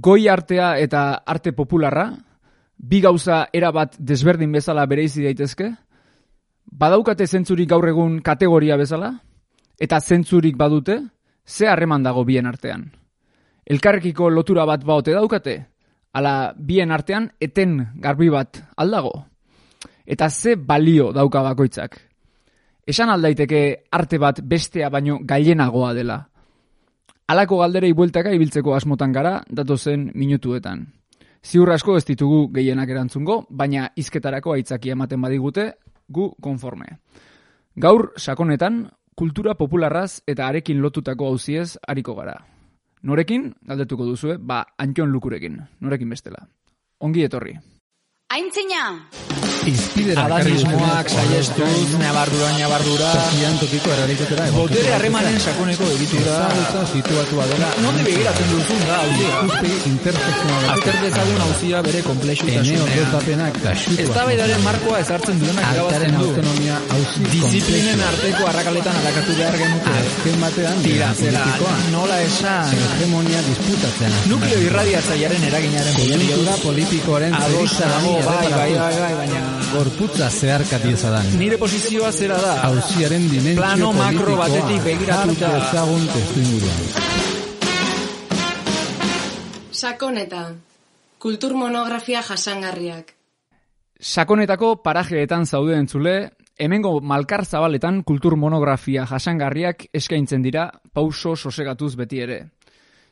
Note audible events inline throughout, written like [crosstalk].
goi artea eta arte popularra, bi gauza erabat desberdin bezala bereizi daitezke, badaukate zentzurik gaur egun kategoria bezala, eta zentzurik badute, ze harreman dago bien artean. Elkarrekiko lotura bat baote daukate, ala bien artean eten garbi bat aldago. Eta ze balio dauka bakoitzak. Esan aldaiteke arte bat bestea baino gailenagoa dela. Halako galderei bueltaka ibiltzeko asmotan gara datozen minutuetan. Ziur asko ez ditugu gehienak erantzungo, baina hizketarako aitzaki ematen badigute, gu konforme. Gaur sakonetan kultura popularraz eta arekin lotutako hauziez hariko gara. Norekin, galdetuko duzue, ba, Antion Lukurekin, norekin bestela. Ongi etorri. Aintzina! Izpidera Adanismoak saiestuz, nabardura, nabardura, Tokian tokiko errealitatera botere harremanen sakoneko egitura, Ezagutza situatua dela nonde begiratzen duzun da, hausia. ikuspegi intersekzional Azter dezagun hauzia bere komplexutasunean. da Ez da bedaren markoa ezartzen duenak irabazten du. autonomia hauzi Disiplinen arteko arrakaletan arakatu behar genuke. Azken batean Tira, zera, nola esan. hegemonia disputatzen. Nukleo irradiatzaiaren eraginaren Konjuntura politikoaren Ados nago, bai, bai, bai, erreparatuz. bai, baina... Gorputza zeharkati ezadan. Nire posizioa zera da. Hauziaren dimentsio Plano makro batetik begiratuta. hartu ezagun testu inguruan. Sakoneta. Kultur monografia jasangarriak. Sakonetako parajeetan zaude entzule, hemengo malkar zabaletan kultur monografia jasangarriak eskaintzen dira pauso sosegatuz beti ere.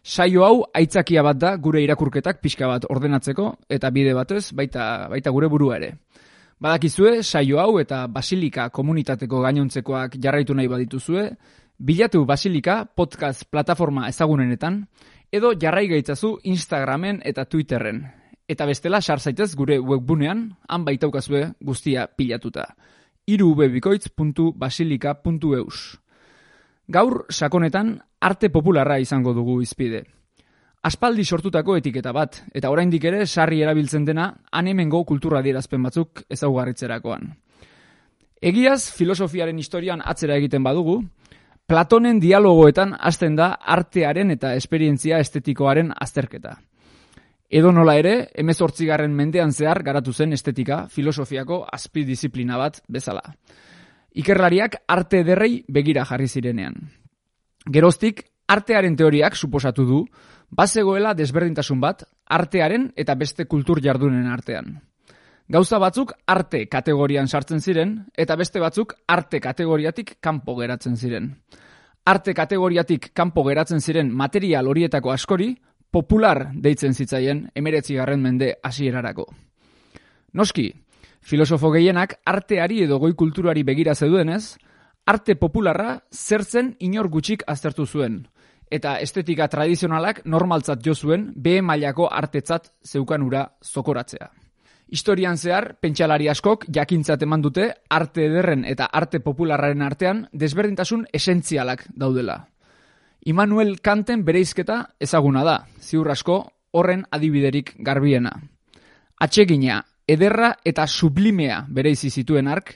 Saio hau aitzakia bat da gure irakurketak pixka bat ordenatzeko eta bide batez baita, baita gure burua ere. Badakizue, saio hau eta Basilika komunitateko gainontzekoak jarraitu nahi badituzue, bilatu Basilika podcast plataforma ezagunenetan, edo jarrai gaitzazu Instagramen eta Twitterren. Eta bestela sar zaitez gure webgunean, han baitaukazue guztia pilatuta. irubebikoitz.basilika.eus Gaur sakonetan arte popularra izango dugu izpide. Aspaldi sortutako etiketa bat, eta oraindik ere sarri erabiltzen dena anemengo kultura adierazpen batzuk ezaugarritzerakoan. Egiaz, filosofiaren historian atzera egiten badugu, Platonen dialogoetan hasten da artearen eta esperientzia estetikoaren azterketa. Edo nola ere, emezortzigarren mendean zehar garatu zen estetika filosofiako azpidisiplina bat bezala. Ikerlariak arte ederrei begira jarri zirenean. Geroztik, artearen teoriak suposatu du, bazegoela desberdintasun bat artearen eta beste kultur jardunen artean. Gauza batzuk arte kategorian sartzen ziren, eta beste batzuk arte kategoriatik kanpo geratzen ziren. Arte kategoriatik kanpo geratzen ziren material horietako askori, popular deitzen zitzaien emeretzigarren mende hasierarako. Noski, filosofo gehienak arteari edo goi kulturari begira zeduenez, arte popularra zertzen inor gutxik aztertu zuen, eta estetika tradizionalak normaltzat jo zuen behe mailako artetzat zeukanura zokoratzea. Historian zehar, pentsalari askok jakintzat eman dute arte ederren eta arte popularraren artean desberdintasun esentzialak daudela. Immanuel Kanten bereizketa ezaguna da, ziur asko horren adibiderik garbiena. Atsegina, ederra eta sublimea bereizi zituen ark,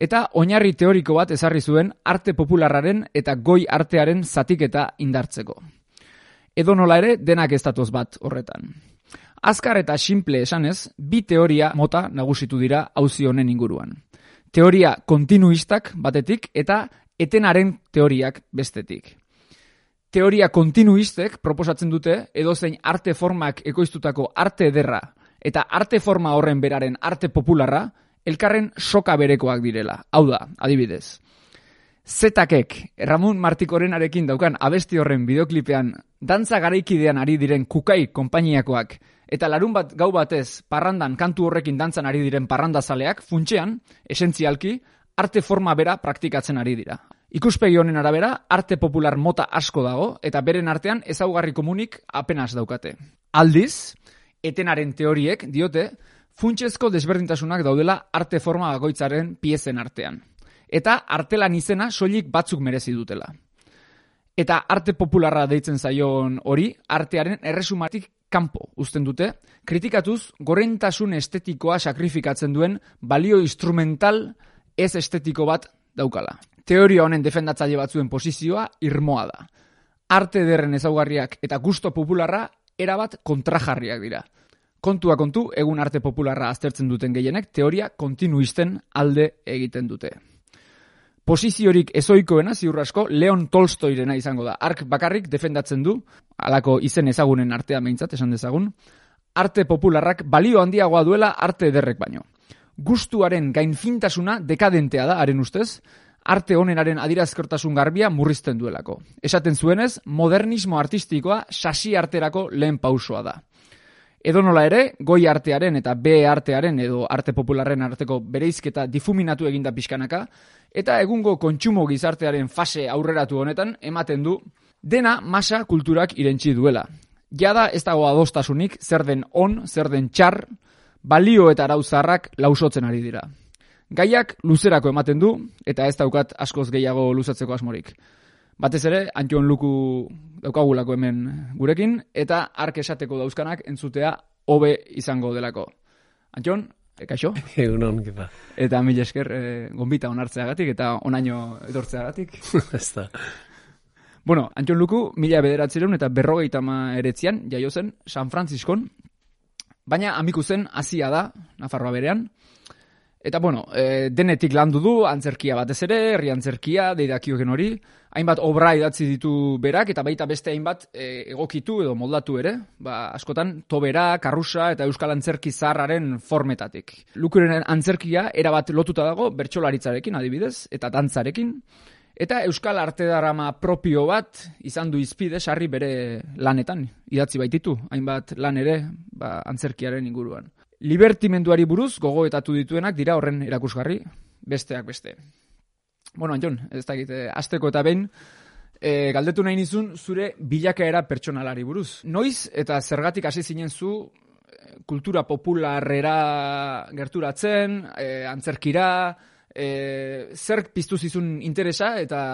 eta oinarri teoriko bat ezarri zuen arte popularraren eta goi artearen zatiketa indartzeko. Edo nola ere, denak ez datoz bat horretan. Azkar eta simple esanez, bi teoria mota nagusitu dira auzi honen inguruan. Teoria kontinuistak batetik eta etenaren teoriak bestetik. Teoria kontinuistek proposatzen dute edozein arte formak ekoiztutako arte ederra eta arte forma horren beraren arte popularra elkarren soka berekoak direla. Hau da, adibidez. Zetakek, Ramon Martikorenarekin daukan abesti horren bideoklipean dantza garaikidean ari diren kukai konpainiakoak eta larun bat gau batez parrandan kantu horrekin dantzan ari diren parrandazaleak funtsean, esentzialki, arte forma bera praktikatzen ari dira. Ikuspegi honen arabera, arte popular mota asko dago eta beren artean ezaugarri komunik apenas daukate. Aldiz, etenaren teoriek diote, funtsezko desberdintasunak daudela arte forma bakoitzaren piezen artean. Eta artelan izena soilik batzuk merezi dutela. Eta arte popularra deitzen zaion hori, artearen erresumatik kanpo uzten dute, kritikatuz gorentasun estetikoa sakrifikatzen duen balio instrumental ez estetiko bat daukala. Teoria honen defendatzaile batzuen posizioa irmoa da. Arte derren ezaugarriak eta gusto popularra erabat kontrajarriak dira. Kontua kontu, egun arte popularra aztertzen duten gehienek, teoria kontinuisten alde egiten dute. Posiziorik ezoikoena ziur asko Leon Tolstoirena izango da. Ark bakarrik defendatzen du, halako izen ezagunen artea meintzat esan dezagun, arte popularrak balio handiagoa duela arte ederrek baino. Gustuaren gainfintasuna dekadentea da, haren ustez, arte honenaren adirazkortasun garbia murrizten duelako. Esaten zuenez, modernismo artistikoa sasi arterako lehen pausoa da. Edo nola ere, goi artearen eta B artearen edo arte popularren arteko bereizketa difuminatu eginda pixkanaka, eta egungo kontsumo gizartearen fase aurreratu honetan ematen du dena masa kulturak irentzi duela. Jada ez dago adostasunik zer den on, zer den txar, balio eta arauzarrak lausotzen ari dira. Gaiak luzerako ematen du, eta ez daukat askoz gehiago luzatzeko asmorik. Batez ere, Antion Luku daukagulako hemen gurekin, eta ark esateko dauzkanak entzutea hobe izango delako. Antion, e, kaixo? [laughs] Egunon, kipa. Eta mil esker e, gonbita onartzeagatik eta onaino edortzeagatik. [laughs] Ez da. Bueno, Antion Luku, mila bederatzireun eta berrogeita ma eretzian, jaio zen, San Franciscon, baina amiku zen hasia da, Nafarroa berean, Eta bueno, e, denetik landu du, antzerkia batez ere, herri antzerkia, deidakioken hori, hainbat obra idatzi ditu berak, eta baita beste hainbat e, egokitu edo moldatu ere, ba, askotan tobera, karrusa eta euskal antzerki zaharraren formetatik. Lukuren antzerkia erabat lotuta dago, bertsolaritzarekin adibidez, eta dantzarekin, eta euskal arte darama propio bat izan du izpide sarri bere lanetan, idatzi baititu, hainbat lan ere ba, antzerkiaren inguruan. Libertimenduari buruz gogoetatu dituenak dira horren erakusgarri, besteak beste. Bueno, Anjon, ez da egite, azteko eta behin, e, galdetu nahi nizun zure bilakaera pertsonalari buruz. Noiz eta zergatik hasi zinen zu eh, kultura popularrera gerturatzen, e, antzerkira, e, zer piztu zizun interesa eta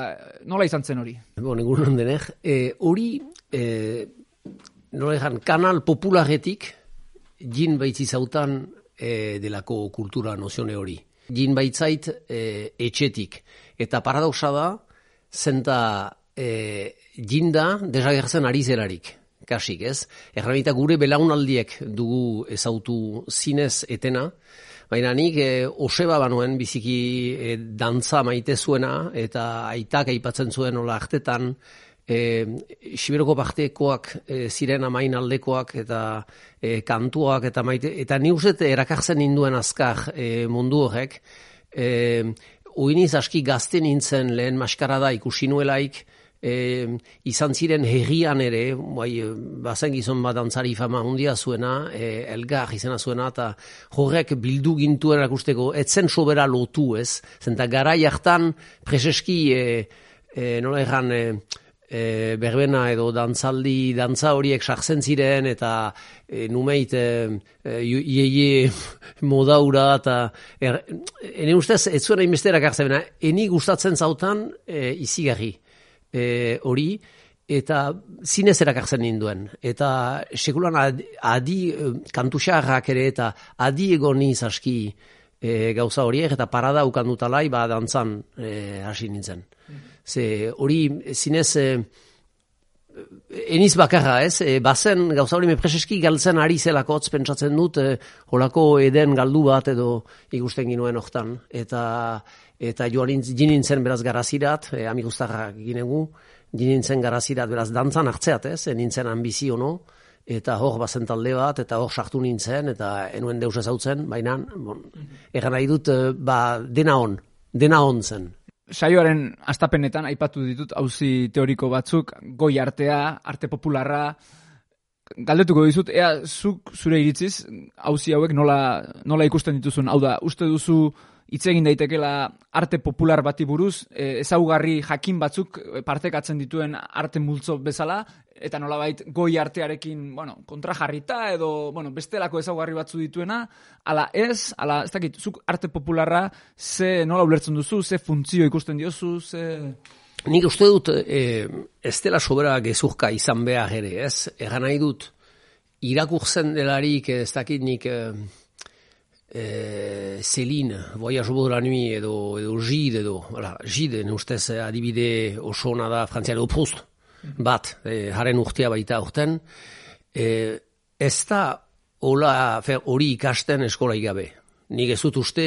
nola izan zen hori? Bon, egun denek, e, hori, e, nola ezan, kanal popularetik, jin baitzi zautan e, delako kultura nozione hori. Jin baitzait e, etxetik. Eta paradoxa da, zenta e, jinda desagertzen ari zerarik. Kasik, ez? Erramita gure belaunaldiek dugu ezautu zinez etena, Baina nik e, oseba banuen biziki e, dantza maite zuena eta aitak aipatzen zuen ola artetan e, Siberoko partekoak e, ziren amain aldekoak eta e, kantuak eta maite, eta ni uste erakartzen induen azkar e, mundu horrek, e, uiniz aski gazte nintzen lehen maskarada ikusi nuelaik, e, izan ziren herrian ere, bai, bazen gizon bat antzari fama hundia zuena, e, elgar izena zuena, eta horrek bildu gintuen erakusteko, etzen sobera lotu ez, zenta gara jartan preseski, e, e, nola erran, e, e, berbena edo dantzaldi dantza horiek sartzen ziren eta e, numeit e, e, ieie [laughs] modaura eta er, ene ustez ez zuen hainbesterak hartzen eni gustatzen zautan e, izigarri e, hori eta zinez erakartzen ninduen. Eta sekulan adi, adi kantuxarrak ere eta adi egon aski e, gauza horiek eta parada ukandutalai ba dantzan e, hasi nintzen. Ze hori zinez e, eniz bakarra ez, e, bazen gauza hori mepreseski galtzen ari zelako pentsatzen dut, e, holako eden galdu bat edo ikusten ginuen hortan. Eta, eta joan jinintzen beraz garazirat, e, amigustarra ginegu, jinintzen garazirat beraz dantzan hartzeat ez, e, nintzen ambizio no, eta hor bazen talde bat, eta hor sartu nintzen, eta enuen deus ezautzen, baina, bon, egan nahi dut, ba, dena on, dena on zen saioaren astapenetan aipatu ditut auzi teoriko batzuk, goi artea, arte popularra, galdetuko dizut, ea zuk zure iritziz, auzi hauek nola, nola ikusten dituzun, hau da, uste duzu hitz egin daitekela arte popular bati buruz, e, ezaugarri jakin batzuk e, partekatzen dituen arte multzo bezala, eta nolabait goi artearekin, bueno, kontra jarrita edo, bueno, bestelako ezaugarri batzu dituena, ala ez, ala ez dakit, zuk arte popularra ze nola ulertzen duzu, ze funtzio ikusten diozu, ze... Nik uste dut, e, ez dela sobera gezurka izan behar ere, ez? Egan nahi dut, irakurtzen delarik ez dakit nik... E, e, Celine, Voyage au la nuit, edo, edo Gide, edo, voilà, Gide, ustez adibide oso da frantzian, edo Proust, bat, e, haren urtea baita urten, e, ez da hori ikasten eskola igabe. Nik ez dut uste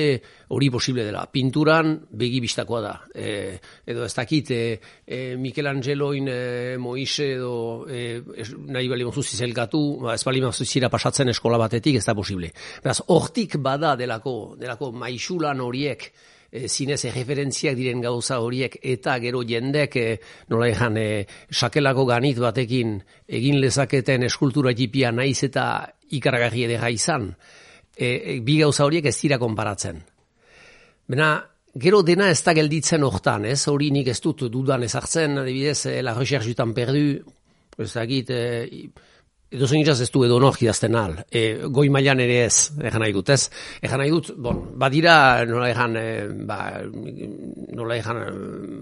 hori posible dela. Pinturan begi bistakoa da. E, edo ez dakit, e, e, Michelangeloin e, Moise edo e, es, nahi bali mozu zizelkatu, ba, ez bali mozu zira pasatzen eskola batetik, ez da posible. Beraz, hortik bada delako, delako maixulan horiek, e, zinez erreferentziak diren gauza horiek eta gero jendek e, nola ejan e, sakelako ganit batekin egin lezaketen eskultura jipia naiz eta ikaragarri edera izan e, e, bi gauza horiek ez dira konparatzen. Bena, gero dena ez da gelditzen hortan, ez? Hori nik ez dut dudan ezartzen, adibidez, e, la recherche du perdu, ez dakit, e, edo zen ez du edo nok idazten al. E, goi mailan ere ez, egan nahi dut, ez? Egan nahi dut, bon, badira nola egan, e, ba, nola egan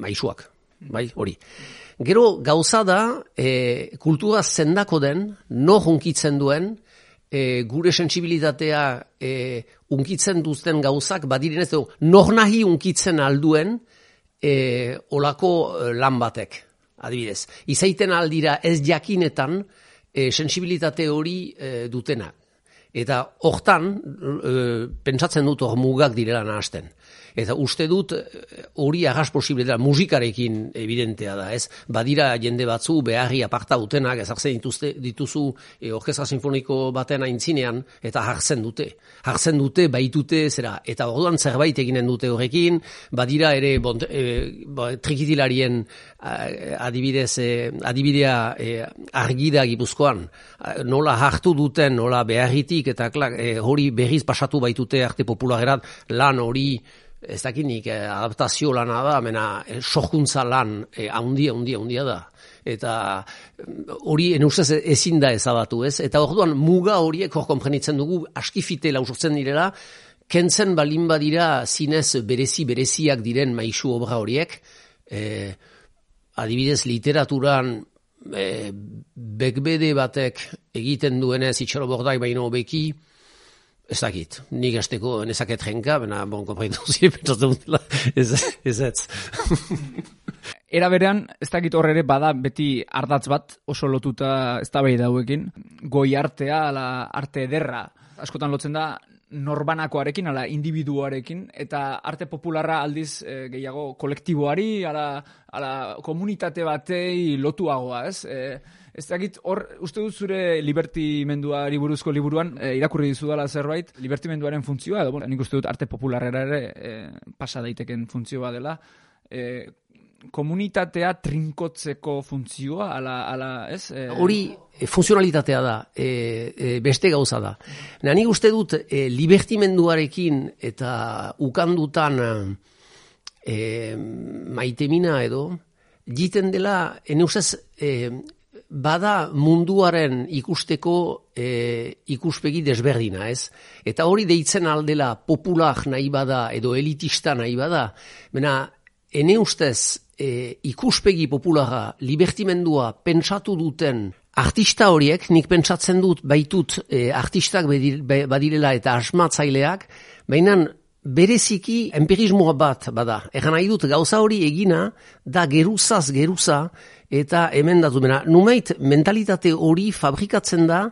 maisuak, bai, hori. Gero gauza da, e, kultura zendako den, no junkitzen duen, e, gure sensibilitatea e, unkitzen duzten gauzak, badiren ez du, nor nahi unkitzen alduen, e, olako lan batek, adibidez. Izaiten aldira ez jakinetan, e, sensibilitate hori e, dutena. Eta hortan, e, pentsatzen dut hor mugak direla nahasten. Eta uste dut eh, hori agas posible da musikarekin evidentea da, ez? Badira jende batzu beharri aparta dutenak ezartzen dituzte dituzu e, orkestra sinfoniko baten aintzinean eta hartzen dute. Hartzen dute baitute zera eta orduan zerbait eginen dute horrekin, badira ere bont, e, ba, trikitilarien adibidez e, adibidea e, argida Gipuzkoan nola hartu duten, nola beharritik eta klak, hori berriz pasatu baitute arte popularerat lan hori ez dakinik eh, adaptazio lana da, mena eh, sojuntza lan eh, handia, handia, handia da. Eta mm, hori enustez ezin da ezabatu, ez? Eta orduan muga horiek hor konprenitzen dugu askifite lausurtzen direla, kentzen balin badira zinez berezi bereziak diren maisu obra horiek, eh, adibidez literaturan eh, bekbede batek egiten duenez itxaro bordai baino beki, Ez dakit, nik azteko nezaket jenka, bena bon komprendu [laughs] zire pentsatzen dutela, ez ez. ez. [laughs] Era berean, ez dakit horre ere bada beti ardatz bat oso lotuta ez da dauekin, goi artea, ala arte ederra, askotan lotzen da, norbanakoarekin, ala individuarekin, eta arte popularra aldiz e, gehiago kolektiboari, ala, ala komunitate batei lotuagoa, ez? E, Ez dakit, hor, uste dut zure libertimenduari buruzko liburuan, e, irakurri dizu dela zerbait, libertimenduaren funtzioa, edo, nik uste dut arte popularera ere e, pasa daiteken funtzioa dela, e, komunitatea trinkotzeko funtzioa, ala, ala ez? Hori, funtzionalitatea da, e, e, beste gauza da. Na, nik uste dut, e, libertimenduarekin eta ukandutan e, maitemina edo, jiten dela, ene usaz, e, bada munduaren ikusteko e, ikuspegi desberdina, ez? Eta hori deitzen aldela popular nahi bada edo elitista nahi bada, bena, ene ustez e, ikuspegi populara, libertimendua pentsatu duten artista horiek, nik pentsatzen dut baitut e, artistak badirela eta asmatzaileak, baina bereziki empirismoa bat bada. Egan nahi dut gauza hori egina da geruzaz geruza eta hemen datu bena. Numeit mentalitate hori fabrikatzen da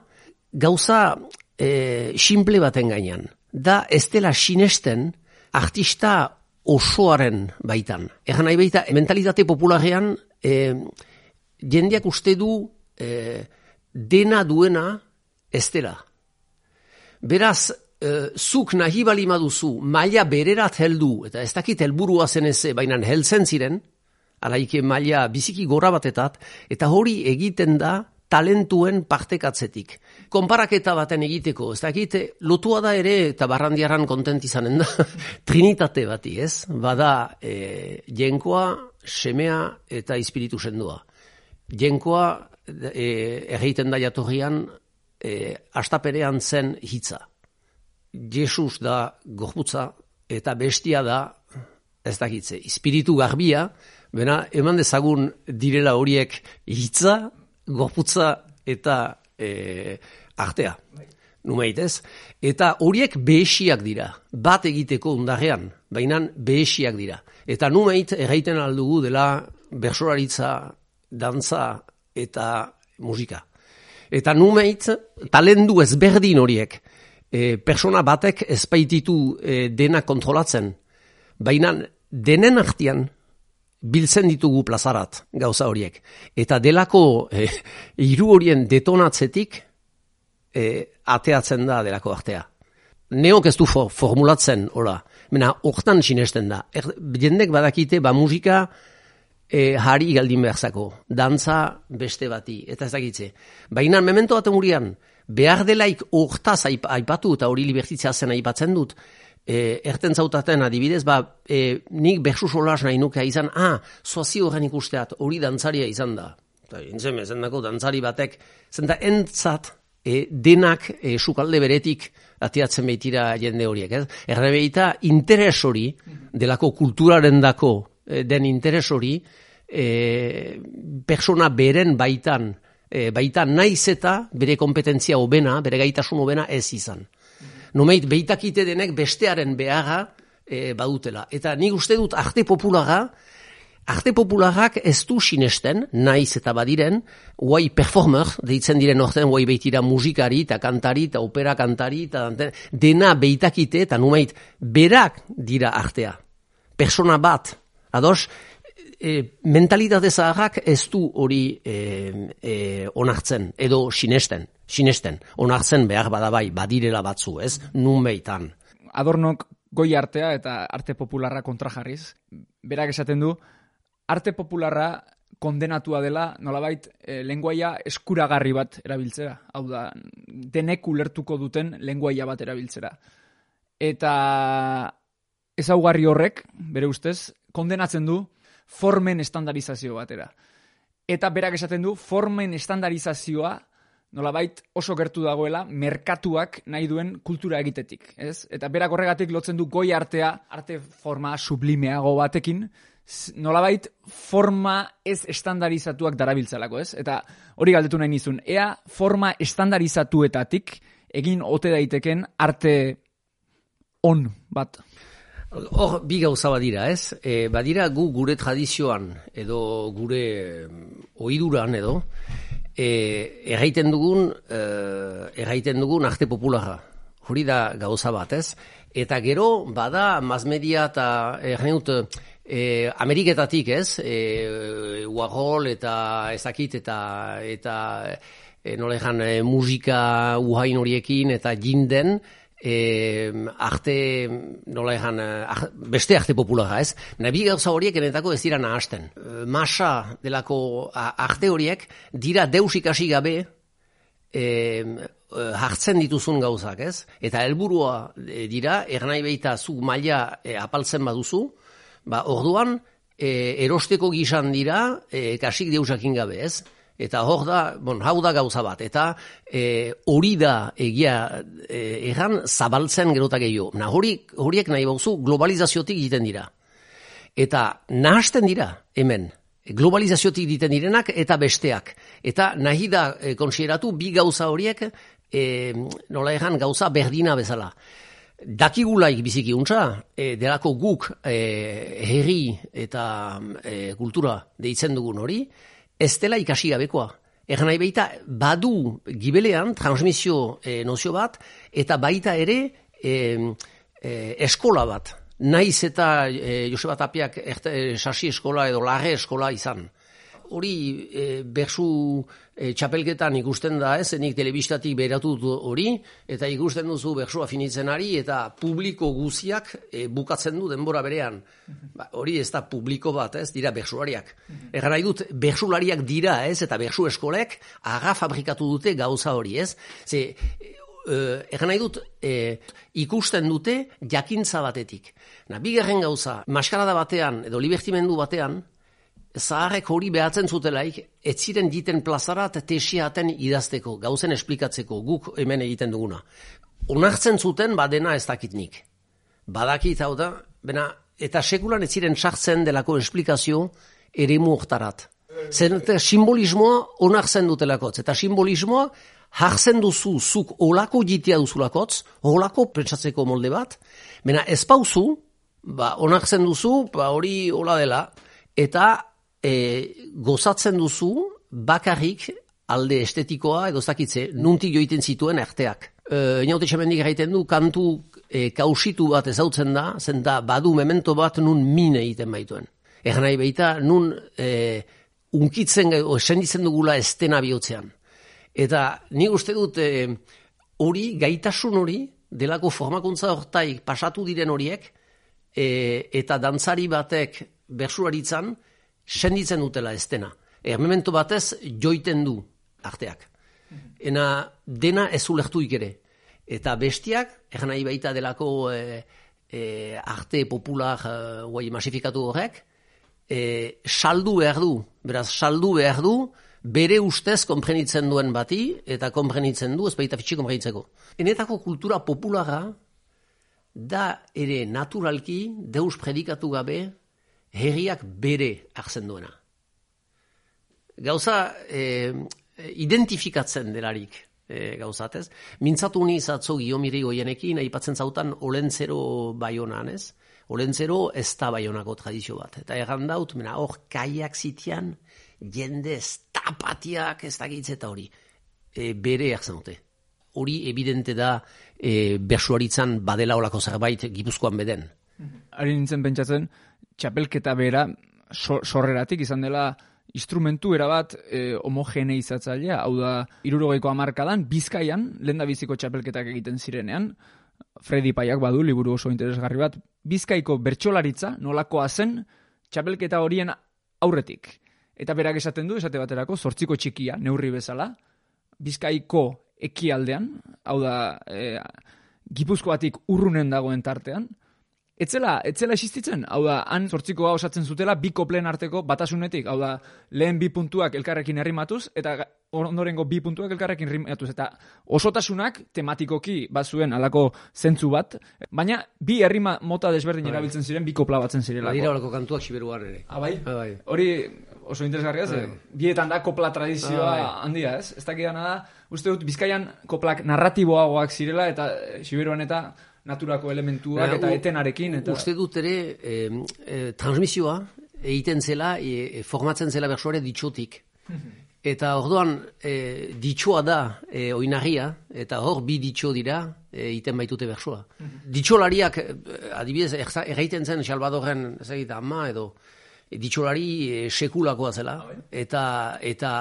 gauza e, simple baten gainean. Da ez dela sinesten artista osoaren baitan. Egan nahi baita mentalitate popularean e, jendeak uste du e, dena duena ez dela. Beraz, e, zuk nahi bali maduzu maila bererat heldu, eta ez dakit helburua zen ez, baina heltzen ziren, alaike maila biziki gora batetat, eta hori egiten da talentuen partekatzetik. Konparaketa baten egiteko, ez dakit, lotua da ere, eta barrandiaran kontent izanen da, [laughs] trinitate bati, ez? Bada, e, jenkoa, semea eta espiritu sendua. Jenkoa, e, erreiten da jatorrian, e, astaperean zen hitza. Jesus da gorputza eta bestia da ez dakitze, espiritu garbia, bena eman dezagun direla horiek hitza, gorputza eta e, artea. Numeitez. Eta horiek behesiak dira, bat egiteko undarrean, baina behesiak dira. Eta numeit erraiten aldugu dela bersolaritza, dantza eta musika. Eta numeit, talendu ezberdin horiek, e, persona batek ezpaititu e, dena kontrolatzen. Baina denen artian, biltzen ditugu plazarat gauza horiek. Eta delako e, hiru horien detonatzetik e, ateatzen da delako artea. Neok ez du for, formulatzen, hola. Mena, hortan sinesten da. Er, jendek badakite, ba musika e, jari galdin beharzako. Dantza beste bati, eta ez dakitze. Baina, memento bat murian, behar delaik hortaz aipatu, eta hori libertitzea zen aipatzen dut, e, erten zautaten adibidez, ba, e, nik bersu solas nahi nuke izan, ah, zoazi horren ikusteat, hori dantzaria izan da. Eta intzen dako dantzari batek, zenta entzat, e, denak e, sukalde beretik atiatzen behitira jende horiek. Ez? Erre behita, interes hori, delako kulturaren dako e, den interes hori, e, persona beren baitan, e, baitan naiz eta bere kompetentzia hobena, bere gaitasun hobena ez izan nomeit beitakite denek bestearen beharra e, badutela. Eta nik uste dut arte populara, arte popularak ez du sinesten, naiz eta badiren, guai performer, deitzen diren orten, guai beitira musikari, eta kantari, eta opera kantari, eta dena beitakite, eta nomeit berak dira artea. Persona bat, ados, e, mentalitate zaharrak ez du hori e, e, onartzen, edo sinesten sinesten. Onartzen behar badabai, badirela batzu, ez? Nun behitan. Adornok goi artea eta arte popularra kontra jarriz. Berak esaten du, arte popularra kondenatua dela, nolabait, e, lenguaia eskuragarri bat erabiltzera. Hau da, denek ulertuko duten lenguaia bat erabiltzera. Eta ezaugarri horrek, bere ustez, kondenatzen du formen estandarizazio batera. Eta berak esaten du, formen estandarizazioa nolabait oso gertu dagoela merkatuak nahi duen kultura egitetik, ez? Eta berak horregatik lotzen du goi artea, arte forma sublimeago batekin, nolabait forma ez estandarizatuak darabiltzalako, ez? Eta hori galdetu nahi nizun, ea forma estandarizatuetatik egin ote daiteken arte on bat. Hor, bi gauza badira, ez? E, badira gu gure tradizioan edo gure oiduran edo, e, erraiten dugun e, erraiten dugun arte popularra. Hori da gauza bat, ez? Eta gero, bada, mazmedia eta errenut, e, Ameriketatik, ez? E, Warhol eta ezakit eta eta e, nolejan e, musika uhain horiekin eta jinden, e, arte, nola egan, eh, beste arte populara, ez? Nabi gauza horiek enetako ez dira nahasten. E, masa delako arte horiek dira deus ikasi gabe e, hartzen dituzun gauzak, ez? Eta helburua dira, ernai behita zu maila apaltzen baduzu, ba, orduan, e, erosteko gizan dira, e, kasik deusakin gabe, ez? Eta hor da, bon, hau da gauza bat, eta e, hori da egia e, erran zabaltzen gerota gehiago. Na, hori, horiek nahi bauzu globalizaziotik egiten dira. Eta nahasten dira hemen, globalizaziotik egiten direnak eta besteak. Eta nahi da e, konsideratu bi gauza horiek e, nola erran gauza berdina bezala. Dakigulaik biziki untza, e, delako guk e, herri eta e, kultura deitzen dugun hori, ez dela ikasi gabekoa. Egan nahi baita, badu gibelean transmisio e, nozio bat, eta baita ere e, e, eskola bat. Naiz eta e, Joseba Tapiak sasi eskola edo lage eskola izan hori e, bersu e, txapelketan ikusten da, ez, nik telebistatik beratu hori, eta ikusten duzu bersua finitzen ari, eta publiko guziak e, bukatzen du denbora berean. Ba, hori ez da publiko bat, ez, dira bersulariak. Egan nahi dut, bersulariak dira, ez, eta bersu eskolek aga fabrikatu dute gauza hori, ez. Ze, Egan nahi dut, e, ikusten dute jakintza batetik. Na, bigarren gauza, maskarada batean, edo libertimendu batean, zaharrek hori behatzen zutelaik, ez ziren diten plazarat tesiaten idazteko, gauzen esplikatzeko, guk hemen egiten duguna. Onartzen zuten badena ez dakitnik. Badakit hau da, bena, eta sekulan ez ziren sartzen delako esplikazio ere muhtarat. Zer simbolismoa onartzen dutelakotz, eta simbolismoa jartzen duzu zuk olako jitia duzulakotz, olako pentsatzeko molde bat, bena ez pauzu, ba, onartzen duzu, ba, hori hola dela, eta e, gozatzen duzu bakarrik alde estetikoa, edo ez dakitze, nuntik joiten zituen arteak. E, Inaute txamendik egiten du, kantu e, kausitu bat ezautzen da, zen da badu memento bat nun mine egiten baituen. Egan nahi baita, nun e, unkitzen, o, senditzen dugula estena bihotzean. Eta nik uste dut e, gaitasun hori, delako formakuntza hortaik pasatu diren horiek, e, eta dantzari batek bersuraritzan, senditzen dutela estena. E, memento batez joiten du arteak. Ena dena ez ulertuik ere. Eta bestiak, egan nahi baita delako e, e, arte popular e, guai masifikatu horrek, e, saldu behar du, beraz, saldu behar du, bere ustez konprenitzen duen bati, eta konprenitzen du, ez baita fitxi konprenitzeko. Enetako kultura populara, da ere naturalki, deus predikatu gabe, herriak bere hartzen duena. Gauza, e, identifikatzen delarik e, gauzatez. Mintzatu ni zatzo giomiri goienekin, aipatzen zautan olentzero baionan, ez? Olentzero ez da baionako tradizio bat. Eta egan daut, mena, hor, kaiak zitian, jende ez tapatiak ez dakitz eta hori. E, bere jakzen dute. Hori evidente da e, bersuaritzan badela olako zerbait gipuzkoan beden. Ari nintzen pentsatzen, txapelketa bera so, sorreratik izan dela instrumentu erabat e, homogeneizatzailea, hau da, irurogeiko amarkadan, bizkaian, lehen da biziko txapelketak egiten zirenean, Freddy Paiak badu, liburu oso interesgarri bat, bizkaiko bertsolaritza nolakoa zen txapelketa horien aurretik. Eta berak esaten du, esate baterako, zortziko txikia, neurri bezala, bizkaiko ekialdean, hau da, e, gipuzkoatik urrunen dagoen tartean, Etzela, etzela existitzen, hau da, han zortzikoa osatzen zutela bi koplen arteko batasunetik, hau da, lehen bi puntuak elkarrekin herrimatuz, eta ondorengo bi puntuak elkarrekin herrimatuz, eta osotasunak tematikoki bazuen alako zentzu bat, baina bi herrima mota desberdin Bai. erabiltzen ziren, bi kopla batzen zirelako. Badira olako kantuak siberuan ere. Ah, bai? Ah. Hori oso interesgarria, ze, Bai. bietan da kopla tradizioa Ah, bai. handia, ez? Ez dakidana da, uste dut, bizkaian koplak narratiboagoak zirela, eta siberuan eta naturako elementuak eta etenarekin, eta... Uste dut ere, eh, eh, transmisioa egiten zela, e, formatzen zela bersuare ditxotik. Eta orduan, e, ditxoa da e, oinarria, eta hor bi ditxo dira e, egiten baitute bersua. Ditxolariak, eh, adibidez, erraiten zen Salvadorren, ez egit, ama edo, e, ditxolari e, sekulakoa zela, eta, eta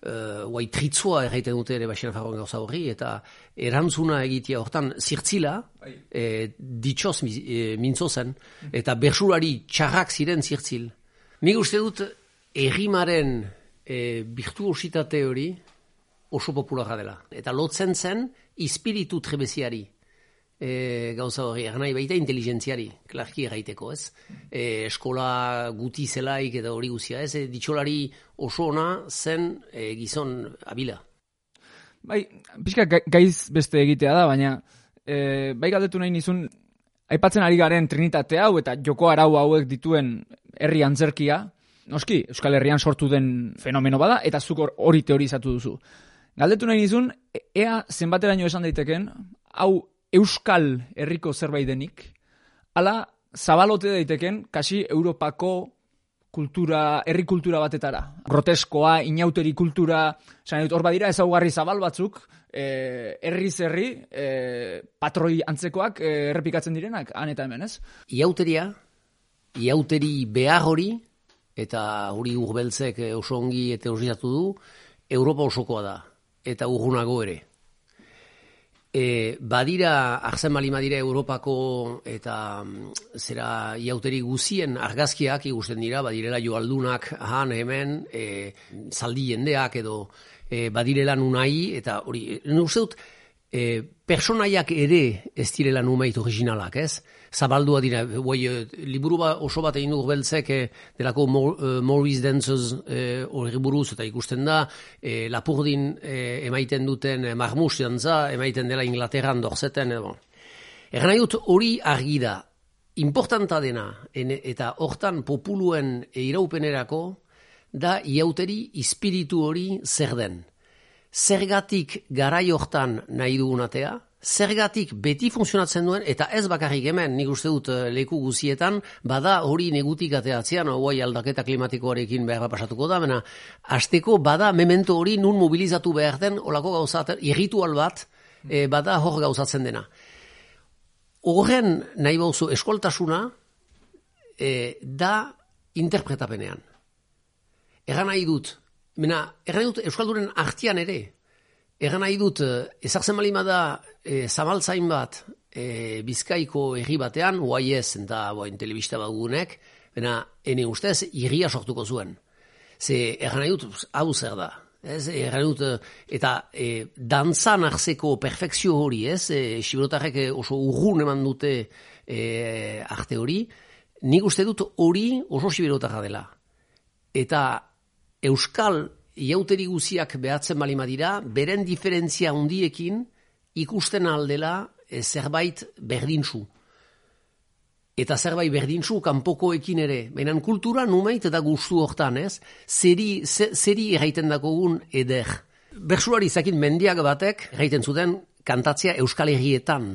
e, guai tritzua erraiten dute ere baxena farroan gauza horri, eta erantzuna egitea hortan zirtzila, e, ditxoz e, mintzo zen, eta bersulari txarrak ziren zirtzil. Nik uste dut, errimaren e, virtuositate hori oso popularra dela. Eta lotzen zen, ispiritu trebeziari e, gauza hori, nahi baita inteligentziari, klarki erraiteko, ez? E, eskola guti zelaik eta hori guzia, ez? E, ditxolari oso ona zen e, gizon abila. Bai, pixka ga- gaiz beste egitea da, baina e, bai galdetu nahi nizun, aipatzen ari garen trinitate hau eta joko arau hauek dituen herri antzerkia, noski, Euskal Herrian sortu den fenomeno bada, eta zuk hor- hori teorizatu duzu. Galdetu nahi nizun, e- ea zenbateraino esan daiteken, hau Euskal herriko zerbait denik, ala zabalote daiteken, kasi Europako kultura, herri kultura batetara. Groteskoa, inauteri kultura, esan dut, hor badira ezaugarri zabal batzuk, eh, herriz herri, eh, patroi antzekoak eh, errepikatzen direnak, han eta hemen, ez? Iauteria, iauteri behar hori, eta hori urbeltzek eh, oso ongi eta du, Europa osokoa da, eta urgunago ere. E, badira, arzen bali badira Europako eta mm, zera iauteri guzien argazkiak ikusten dira, badirela joaldunak han hemen, e, zaldi jendeak edo e, badirela nunai, eta hori, e, uste dut, e, personaiak ere ez direla numeit originalak, ez? Zabaldua dira, guai, e, liburu ba, oso bat egin dugu beltzek e, delako Mor, e, Maurice Dancers e, hori buruz, eta ikusten da, e, Lapurdin e, emaiten duten e, marmus dantza, emaiten dela Inglaterran dorzeten, e, bon. Egan nahi dut hori argi da, importanta dena, ene- eta hortan populuen iraupenerako, da iauteri espiritu hori zer den. Zergatik garai hortan nahi dugun atea, zergatik beti funtzionatzen duen, eta ez bakarrik hemen, nik uste dut eh, leku guzietan, bada hori negutik ateatzean, guai aldaketa klimatikoarekin behar pasatuko da, bena, azteko bada memento hori nun mobilizatu behar den, olako gauzat, irritual bat, eh, bada hor gauzatzen dena. Horren nahi bauzu eskoltasuna, eh, da interpretapenean. Egan nahi dut, mena, nahi dut Euskalduren artian ere, egan nahi dut, eh, ezartzen balima da e, zamaltzain bat e, bizkaiko herri batean, guai ez, eta boin, telebista bagunek, bena, ene ustez, irria sortuko zuen. Ze, egan nahi dut, hau zer da, Ez, egan eta e, dantzan arzeko perfekzio hori, ez, e, siberotarrek oso urrun eman dute e, arte hori, nik uste dut hori oso siberotarra dela. Eta euskal iauteri guziak behatzen balima dira, beren diferentzia handiekin ikusten aldela e, zerbait berdintzu eta zerbait berdintzu kanpokoekin ere. Baina kultura numeit eta gustu hortan, ez? Zeri, zeri erraiten dakogun eder. Bersuari zakin mendiak batek erraiten zuten kantatzea euskal herrietan.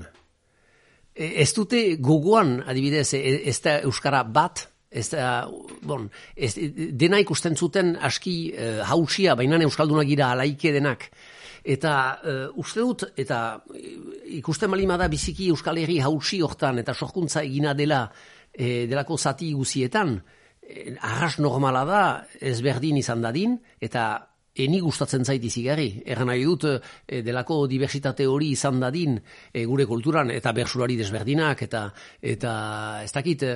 E, ez dute gogoan, adibidez, e, ez da euskara bat, ez da, bon, ez, dena ikusten zuten aski e, hausia, baina euskaldunak gira alaike denak. Eta uh, uste dut, eta eh, ikusten malima da biziki Euskal Herri hausi hortan, eta sorkuntza egina dela e, delako zati guzietan, e, arras normala da, ez berdin izan dadin, eta eni gustatzen zait izigarri. Egan nahi dut, e, delako diversitate hori izan dadin e, gure kulturan, eta bersulari desberdinak, eta, eta ez dakit, e,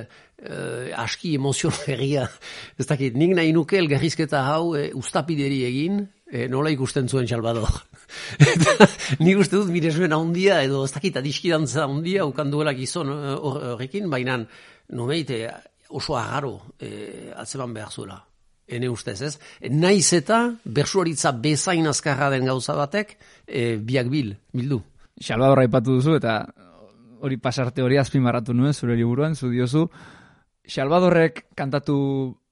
aski emozion herria, [laughs] ez dakit, nik nahi nuke elgarrizketa hau e, ustapideri egin, e, nola ikusten zuen Salvador. [laughs] Eta nik uste dut mire zuen handia, edo ez dakit adiskidantza handia, ukan duela gizon eh, horrekin, baina nomeite oso agaro e, atzeban behar zuela. Ene ustez, ez? Naiz eta bersuaritza bezain azkarra den gauza batek, e, biak bil, bildu. Salvador aipatu duzu, eta hori pasarte hori azpimarratu nuen, zure liburuan, zu diozu, Salvadorrek kantatu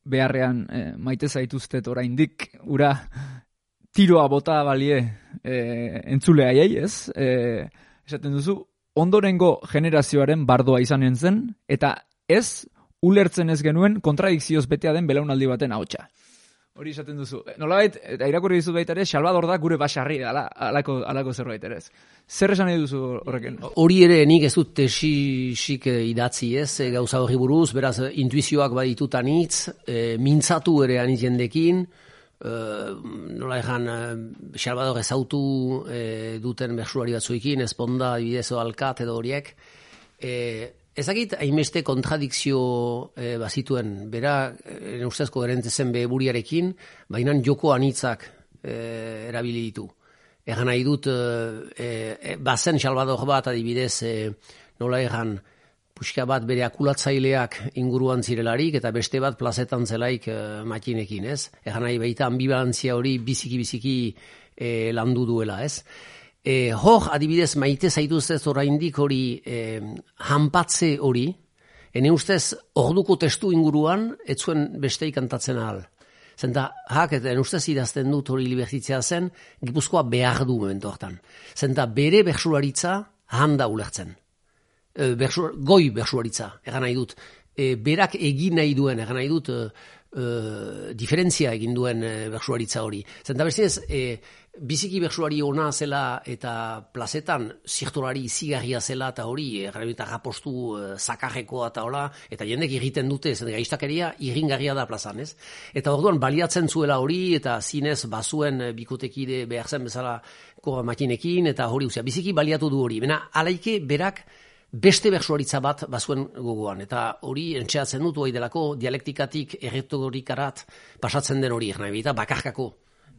beharrean e, maite zaituztet oraindik ura tiroa bota balie e, entzule aiei, ez? E, esaten duzu, ondorengo generazioaren bardoa izan zen, eta ez ulertzen ez genuen kontradikzioz betea den belaunaldi baten ahotsa. Hori esaten duzu. Nolabait, eta irakurri dizu baita ere, Salvador da gure basarri, ala, alako, alako zerbait ere ez. Zer esan nahi duzu horrekin? Hori ere nik ez dut tesisik idatzi ez, e, gauza hori buruz, beraz, intuizioak baditutan hitz, e, mintzatu ere anitz jendekin, Uh, nola egan, uh, Salvador ezautu uh, duten bersuari batzuekin, esponda, dibidezo alkat edo horiek. Uh, ezagit, hainbeste kontradikzio uh, bazituen, bera, uh, ustezko gerentezen beheburiarekin, baina joko anitzak uh, erabili ditu. Egan nahi dut, uh, uh, bazen Salvador bat adibidez, uh, nola egan, puxka bat bere akulatzaileak inguruan zirelarik eta beste bat plazetan zelaik e, makinekin, ez? Egan nahi baita ambibalantzia hori biziki-biziki e, landu duela, ez? E, hor, adibidez, maite zaituz ez oraindik hori e, hanpatze hori, ene ustez, orduko testu inguruan, ez zuen beste ikantatzen ahal. Zenta, hak, eta ustez idazten dut hori libertitzea zen, gipuzkoa behar du momentu hartan. Zenta, bere bersularitza handa ulertzen e, goi bersuaritza, egan nahi dut. E, berak egin nahi duen, egan nahi dut, e, diferentzia egin duen e, bersuaritza hori. Zenta bezinez, e, biziki bersuari ona zela eta plazetan zirtolari zigarria zela eta hori, egan nahi rapostu e, zakarrekoa eta hola, eta jendek egiten dute, zen gaiztakeria irringarria da plazan, ez? Eta orduan baliatzen zuela hori, eta zinez bazuen bikotekide behar zen bezala makinekin, eta hori, uzia, biziki baliatu du hori. Bena, alaike, berak, beste bersuaritza bat bazuen gogoan. Eta hori entxeatzen dut, hori delako dialektikatik erretorikarat pasatzen den hori, nahi bakarkako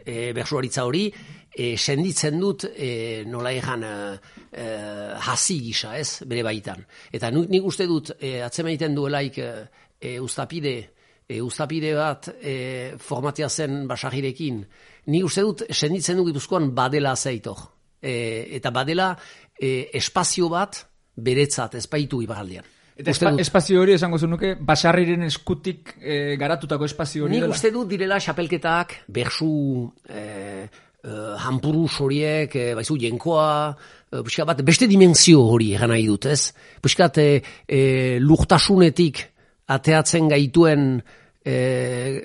e, bersuaritza hori, e, senditzen dut e, nola egan e, e, hasi gisa, ez, bere baitan. Eta nik uste dut, e, atzemaiten duelaik e, e, ustapide, e, ustapide bat e, formatia zen basagirekin, nik uste dut, senditzen dut gipuzkoan badela zeitok. E, eta badela e, espazio bat, beretzat ezpaitu ibagaldian. Eta espa, espazio hori esango nuke, basarriren eskutik e, garatutako espazio hori Nik uste dut direla xapelketak, bersu, e, e, hampuru horiek, e, baizu jenkoa, e, bat beste dimensio hori egan nahi dut, ez? Piskat e, e, lurtasunetik ateatzen gaituen e,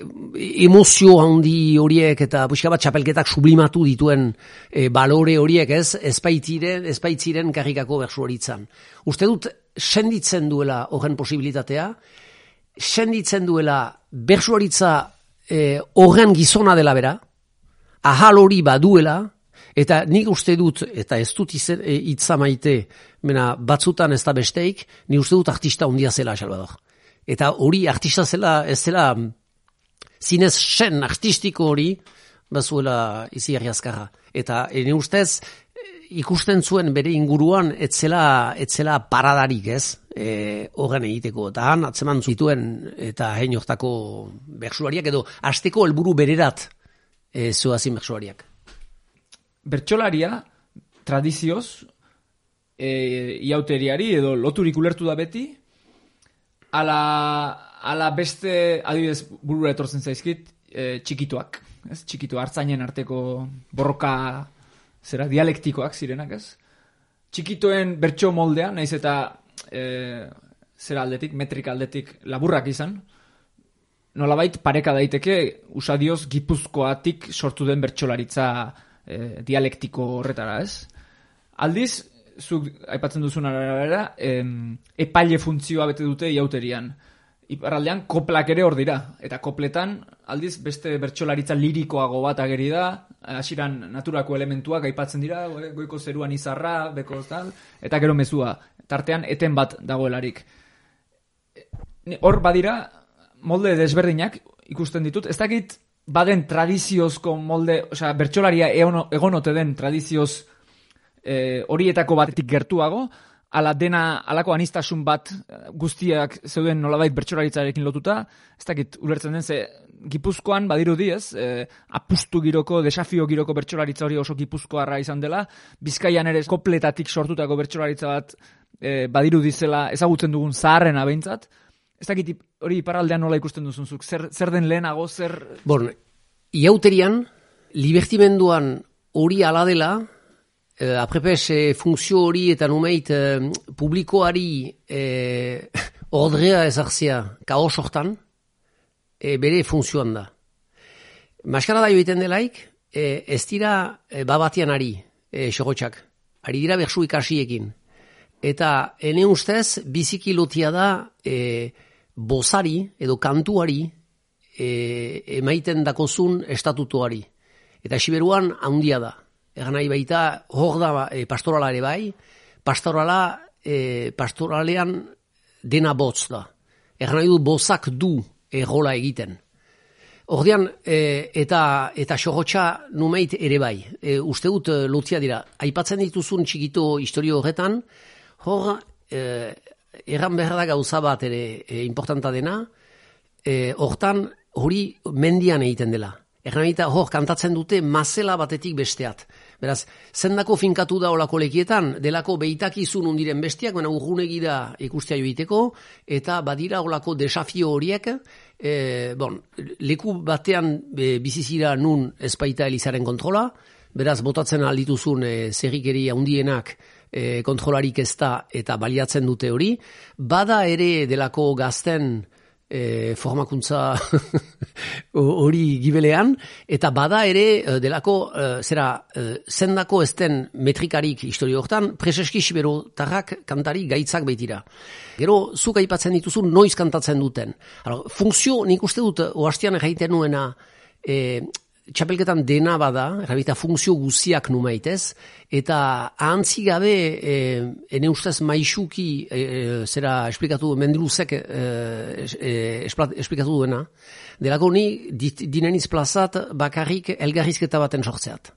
emozio handi horiek eta pixka bat txapelketak sublimatu dituen e, balore horiek, ez? Espaitziren, espaitziren karrikako bersu horitzan. Uste dut, senditzen duela horren posibilitatea, senditzen duela bersu horitza e, horren gizona dela bera, ahal hori baduela, eta nik uste dut, eta ez dut e, itza maite, mena, batzutan ez da besteik, ni uste dut artista ondia zela, Salvador. Eta hori artista zela, ez zela, zinez sen artistiko hori, bazuela izi azkarra. Eta ene ustez, ikusten zuen bere inguruan etzela etzela paradarik, ez? E, horren egiteko eta han atzeman zituen eta hein hortako bersuariak edo asteko helburu bererat e, zoazin bersuariak. Bertxolaria tradizioz e, iauteriari edo loturik ulertu da beti ala, ala beste adibidez burura etortzen zaizkit e, txikituak, ez? Txikitu hartzainen arteko borroka zera dialektikoak zirenak, ez? Txikitoen bertso moldea, naiz eta e, zera aldetik, metrika aldetik laburrak izan, nolabait pareka daiteke usadioz gipuzkoatik sortu den bertsolaritza e, dialektiko horretara, ez? Aldiz, zuk aipatzen duzun arabera, epaile funtzioa bete dute iauterian iparraldean koplak ere hor dira. Eta kopletan, aldiz, beste bertsolaritza lirikoago bat ageri da, hasiran naturako elementuak aipatzen dira, goiko zeruan izarra, beko tal, eta gero mezua, tartean eten bat dagoelarik. Hor badira, molde desberdinak ikusten ditut, ez dakit baden tradiziozko molde, osea, bertsolaria egonote den tradizioz eh, horietako batetik gertuago, ala dena alako anistasun bat eh, guztiak zeuden nolabait bertsolaritzarekin lotuta, ez dakit ulertzen den ze Gipuzkoan badiru diez, e, apustu giroko, desafio giroko bertsolaritza hori oso Gipuzkoarra izan dela, Bizkaian ere kopletatik sortutako bertsolaritza bat e, badiru dizela ezagutzen dugun zaharren abeintzat. Ez dakit hori iparraldean nola ikusten duzunzuk, zer, zer den lehenago, zer... Bon, iauterian, libertimenduan hori ala dela, Uh, Aprepes, e, funtzio hori eta numeit uh, publikoari [laughs] uh, ordrea ezartzea kaos hortan, uh, bere funtzioan da. Maskara da joiten delaik, uh, ez dira uh, babatian ari, uh, Ari dira bersu ikasiekin. Eta ene ustez, biziki lotia da uh, bozari edo kantuari uh, emaiten dakozun estatutuari. Eta siberuan handia da. Egan nahi baita, hor da e, pastorala ere bai, pastorala, e, pastoralean dena botz da. Egan nahi du bozak du errola egiten. Ordean, e, eta, eta xorrotxa numeit ere bai. E, uste dut lotzia dira. Aipatzen dituzun txikito historio horretan, hor, e, erran behar da gauza bat ere e, importanta dena, e, hortan hori mendian egiten dela. Erramita hor kantatzen dute mazela batetik besteat. Beraz, zendako finkatu da olako lekietan, delako beitakizun undiren bestiak, baina urgunegi da ikustia joiteko, eta badira olako desafio horiek, e, bon, leku batean e, bizizira nun espaita elizaren kontrola, beraz, botatzen aldituzun e, zerrikeri handienak e, kontrolarik ez da eta baliatzen dute hori, bada ere delako gazten e, formakuntza [laughs] hori gibelean, eta bada ere e, delako, e, zera, e, zendako ezten metrikarik historio hortan, preseski sibero tarrak kantari gaitzak baitira. Gero, zuk aipatzen dituzun, noiz kantatzen duten. Alors, funkzio, nik uste dut, oastian erraiten nuena, e, txapelketan dena bada, errabita funtzio guziak numaitez, eta ahantzi gabe, e, ene ustez maixuki, e, zera esplikatu, mendiluzek e, e, esplikatu duena, delako ni dineniz plazat bakarrik elgarrizketa baten sortzeat.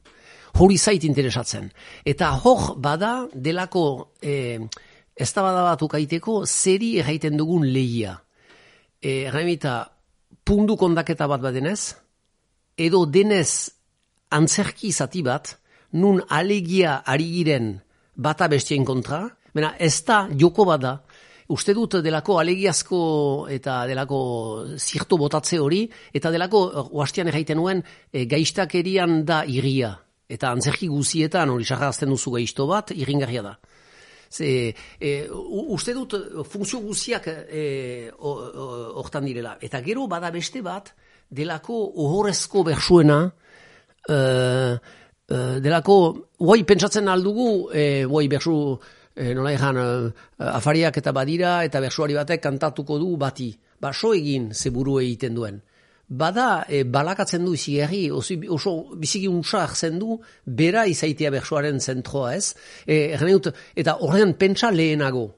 Hori zait interesatzen. Eta hor bada delako e, ez da bada bat ukaiteko zeri erraiten dugun lehia. E, errabita, pundu kondaketa bat badenez, edo denez antzerki zati bat, nun alegia ari giren bata bestien kontra, Bena, ez da joko bada, uste dut delako alegiazko eta delako zirto botatze hori, eta delako, oastian erraiten nuen, e, gaistakerian da iria. Eta antzerki guzietan hori sarrazten duzu gaizto bat, irringarria da. Ze, e, uste dut funtzio guziak e, hortan direla. Eta gero bada beste bat, delako ohorezko bersuena, e, e, delako, guai pentsatzen aldugu, e, guai bersu, e, nola egan, e, afariak eta badira, eta bersuari batek kantatuko du bati. Baso egin zeburu egiten duen. Bada, e, balakatzen du izi herri, oso, biziki untsa hartzen du, bera izaitea bersuaren zentroa ez. E, dut, eta horrean pentsa lehenago.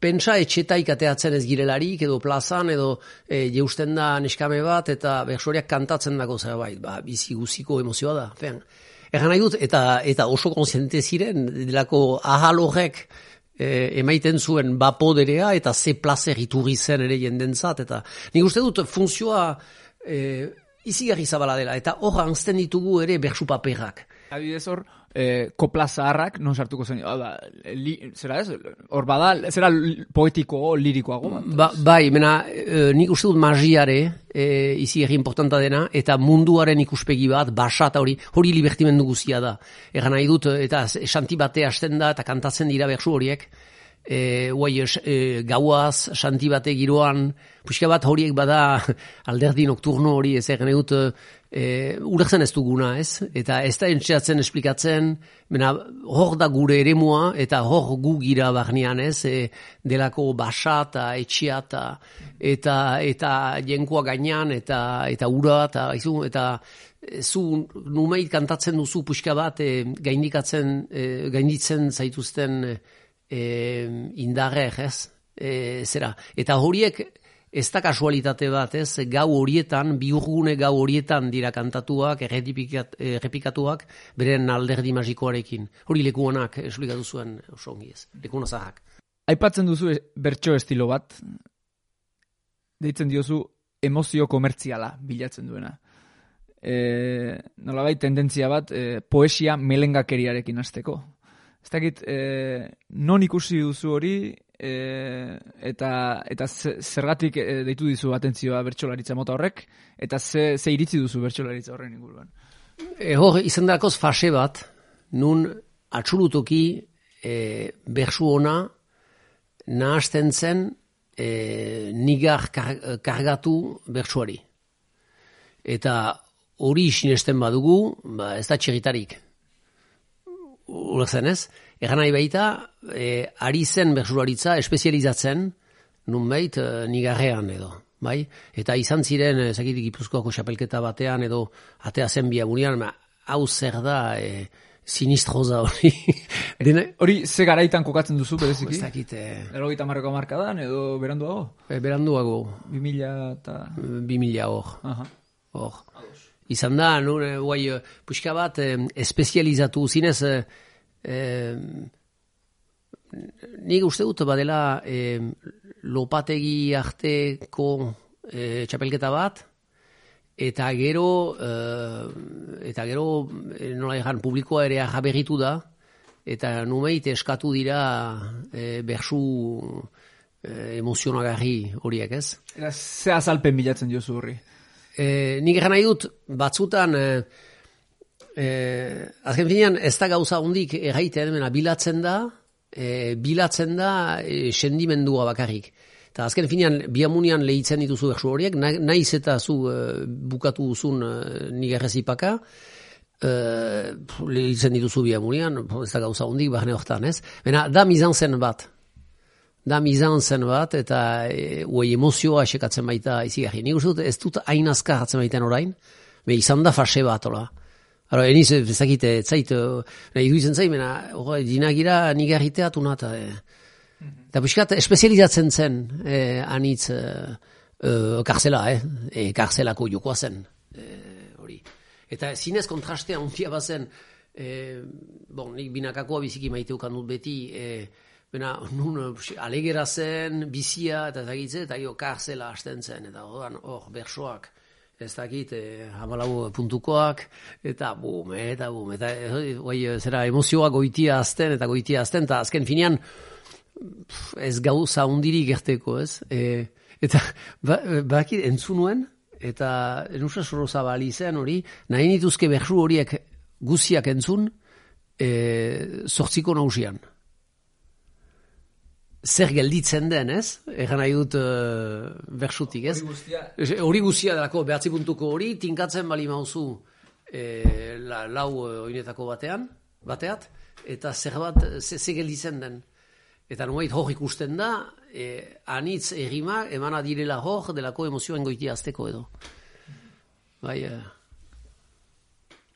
Pentsa etxetaik ateatzen ez girelarik, edo plazan, edo e, jeusten da neskame bat, eta bersuariak kantatzen dago zerbait, ba, bizi guziko emozioa da. Fean, erran nahi dut, eta, eta oso konsiente ziren, delako ahal horrek, e, emaiten zuen bapoderea eta ze plazer iturri zen ere jendentzat eta nik uste dut funtzioa e, izigarri zabala dela eta hor anzten ditugu ere bersu paperak. Adibidez hor, eh, kopla zaharrak, non sartuko zen, ah, ba, li, zera ez, hor bada, zera poetiko, lirikoago bat. Ba, bai, mena, e, nik uste dut magiare, e, izi erri importanta dena, eta munduaren ikuspegi bat, basat hori, hori libertimendu guzia da. Egan nahi dut, eta esanti bate hasten da, eta kantatzen dira bersu horiek, e, guai, e, gauaz, santi bate giroan, puxka bat horiek bada [laughs] alderdi nokturno hori, ez egin dut, e, ulertzen ez duguna, ez? Eta ez da entxeatzen esplikatzen, mena, hor da gure eremua, eta hor gu gira barnean, ez? E, delako basa eta etxia eta, eta, eta jenkoa gainean, eta, eta ura, eta, izu, eta zu numeit kantatzen duzu puxka bat e, gaindikatzen, e, gainditzen zaituzten e, indarrek, ez? E, zera, eta horiek ez da kasualitate bat, ez? Gau horietan, biurgune gau horietan dira kantatuak, errepikat, errepikatuak, beren alderdi magikoarekin. Hori leku honak esplikatu zuen oso ongi ez, leku zaharrak. Aipatzen duzu bertso estilo bat, deitzen diozu emozio komertziala bilatzen duena. E, nolabait tendentzia bat, e, poesia melengakeriarekin hasteko. Ez dakit, e, non ikusi duzu hori, e, eta, eta ze- zergatik e, deitu dizu atentzioa bertsolaritza mota horrek, eta ze, ze iritzi duzu bertsolaritza horren inguruan. E, hor, izan dakoz fase bat, nun atxulutoki e, bersu ona nahasten zen e, nigar kar, kargatu bersuari. Eta hori sinesten badugu, ba, ez da txirritarik. Ulertzen ez? Egan nahi baita, e, ari zen bersularitza espezializatzen, nunbait, e, nigarrean edo. Bai? Eta izan ziren, ezakitik Gipuzkoako xapelketa batean, edo atea zen biamunian, ma, hau zer da, e, sinistroza hori. [laughs] Dena, Hori ze garaitan kokatzen duzu ez bereziki? dakit, e, Erogeita marreko markadan edo beranduago? e, beranduago, 2000 eta... bi mila hor. Aha. Hor. Izan da, nun, guai, eh, puxka bat, eh, espezializatu zinez, eh, eh, nik uste dut badela eh, lopategi arteko eh, txapelketa bat, eta gero, eh, eta gero, nola egan, publikoa ere jaberritu da, eta numeit eskatu dira eh, bersu eh, emozionagarri horiek, ez? Eta ze azalpen bilatzen diozu horri? E, nik egan nahi dut, batzutan, e, e, azken finean, ez da gauza hondik erraiten, mena bilatzen da, e, bilatzen da e, sendimendua bakarrik. Eta azken finean, biamunian lehitzen dituzu bersu horiek, na- naiz eta zu e, bukatu duzun e, nigerrezipaka, e, lehitzen dituzu biamunian, ez da gauza hondik, barne hortan, ez? Bena, da mizan zen bat, da mizan zen bat, eta e, emozioa esekatzen baita izigarri. Nik uste dut ez dut hain azkar hartzen baiten orain, be izan da fase bat, hola. Aro, eniz, ezakit, ez zait, eh, nahi duizen zait, mena, hori, dinagira nigarriteatu nata. E. Eta piskat, espezializatzen zen, e, anitz, e, e, karzela, eh? E, karzelako jokoa zen, e, hori. Eta zinez kontrastea ontia bazen, e, bon, nik binakakoa biziki maite ukan dut beti, e, Bena, [laughs] nun eh, alegera zen, bizia, eta ezagitze, eta jo, karzela hasten zen, eta horan, hor, bersoak, ez dakit, eh, hamalau puntukoak, eta bum, eta bum, eta eh, oi, zera emozioa goitia azten, eta goitia azten, eta azken finean, pff, ez gauza hundiri gerteko, ez? E, eta, ba, bakit, entzun nuen, eta enusa soro zabali zen hori, nahi nituzke bersu horiek guziak entzun, e, sortziko nausian. Zer gelditzen den, ez? Egan nahi dut uh, bersutik, ez? Hori guztia delako, behatzi puntuko hori, tinkatzen bali mauzu e, la, lau eh, oinetako batean, bateat, eta zer bat, ze, ze gelditzen den. Eta nubait hor ikusten da, e, anitz errimak emana direla hor delako emozioen goitia azteko edo. Bai, eh,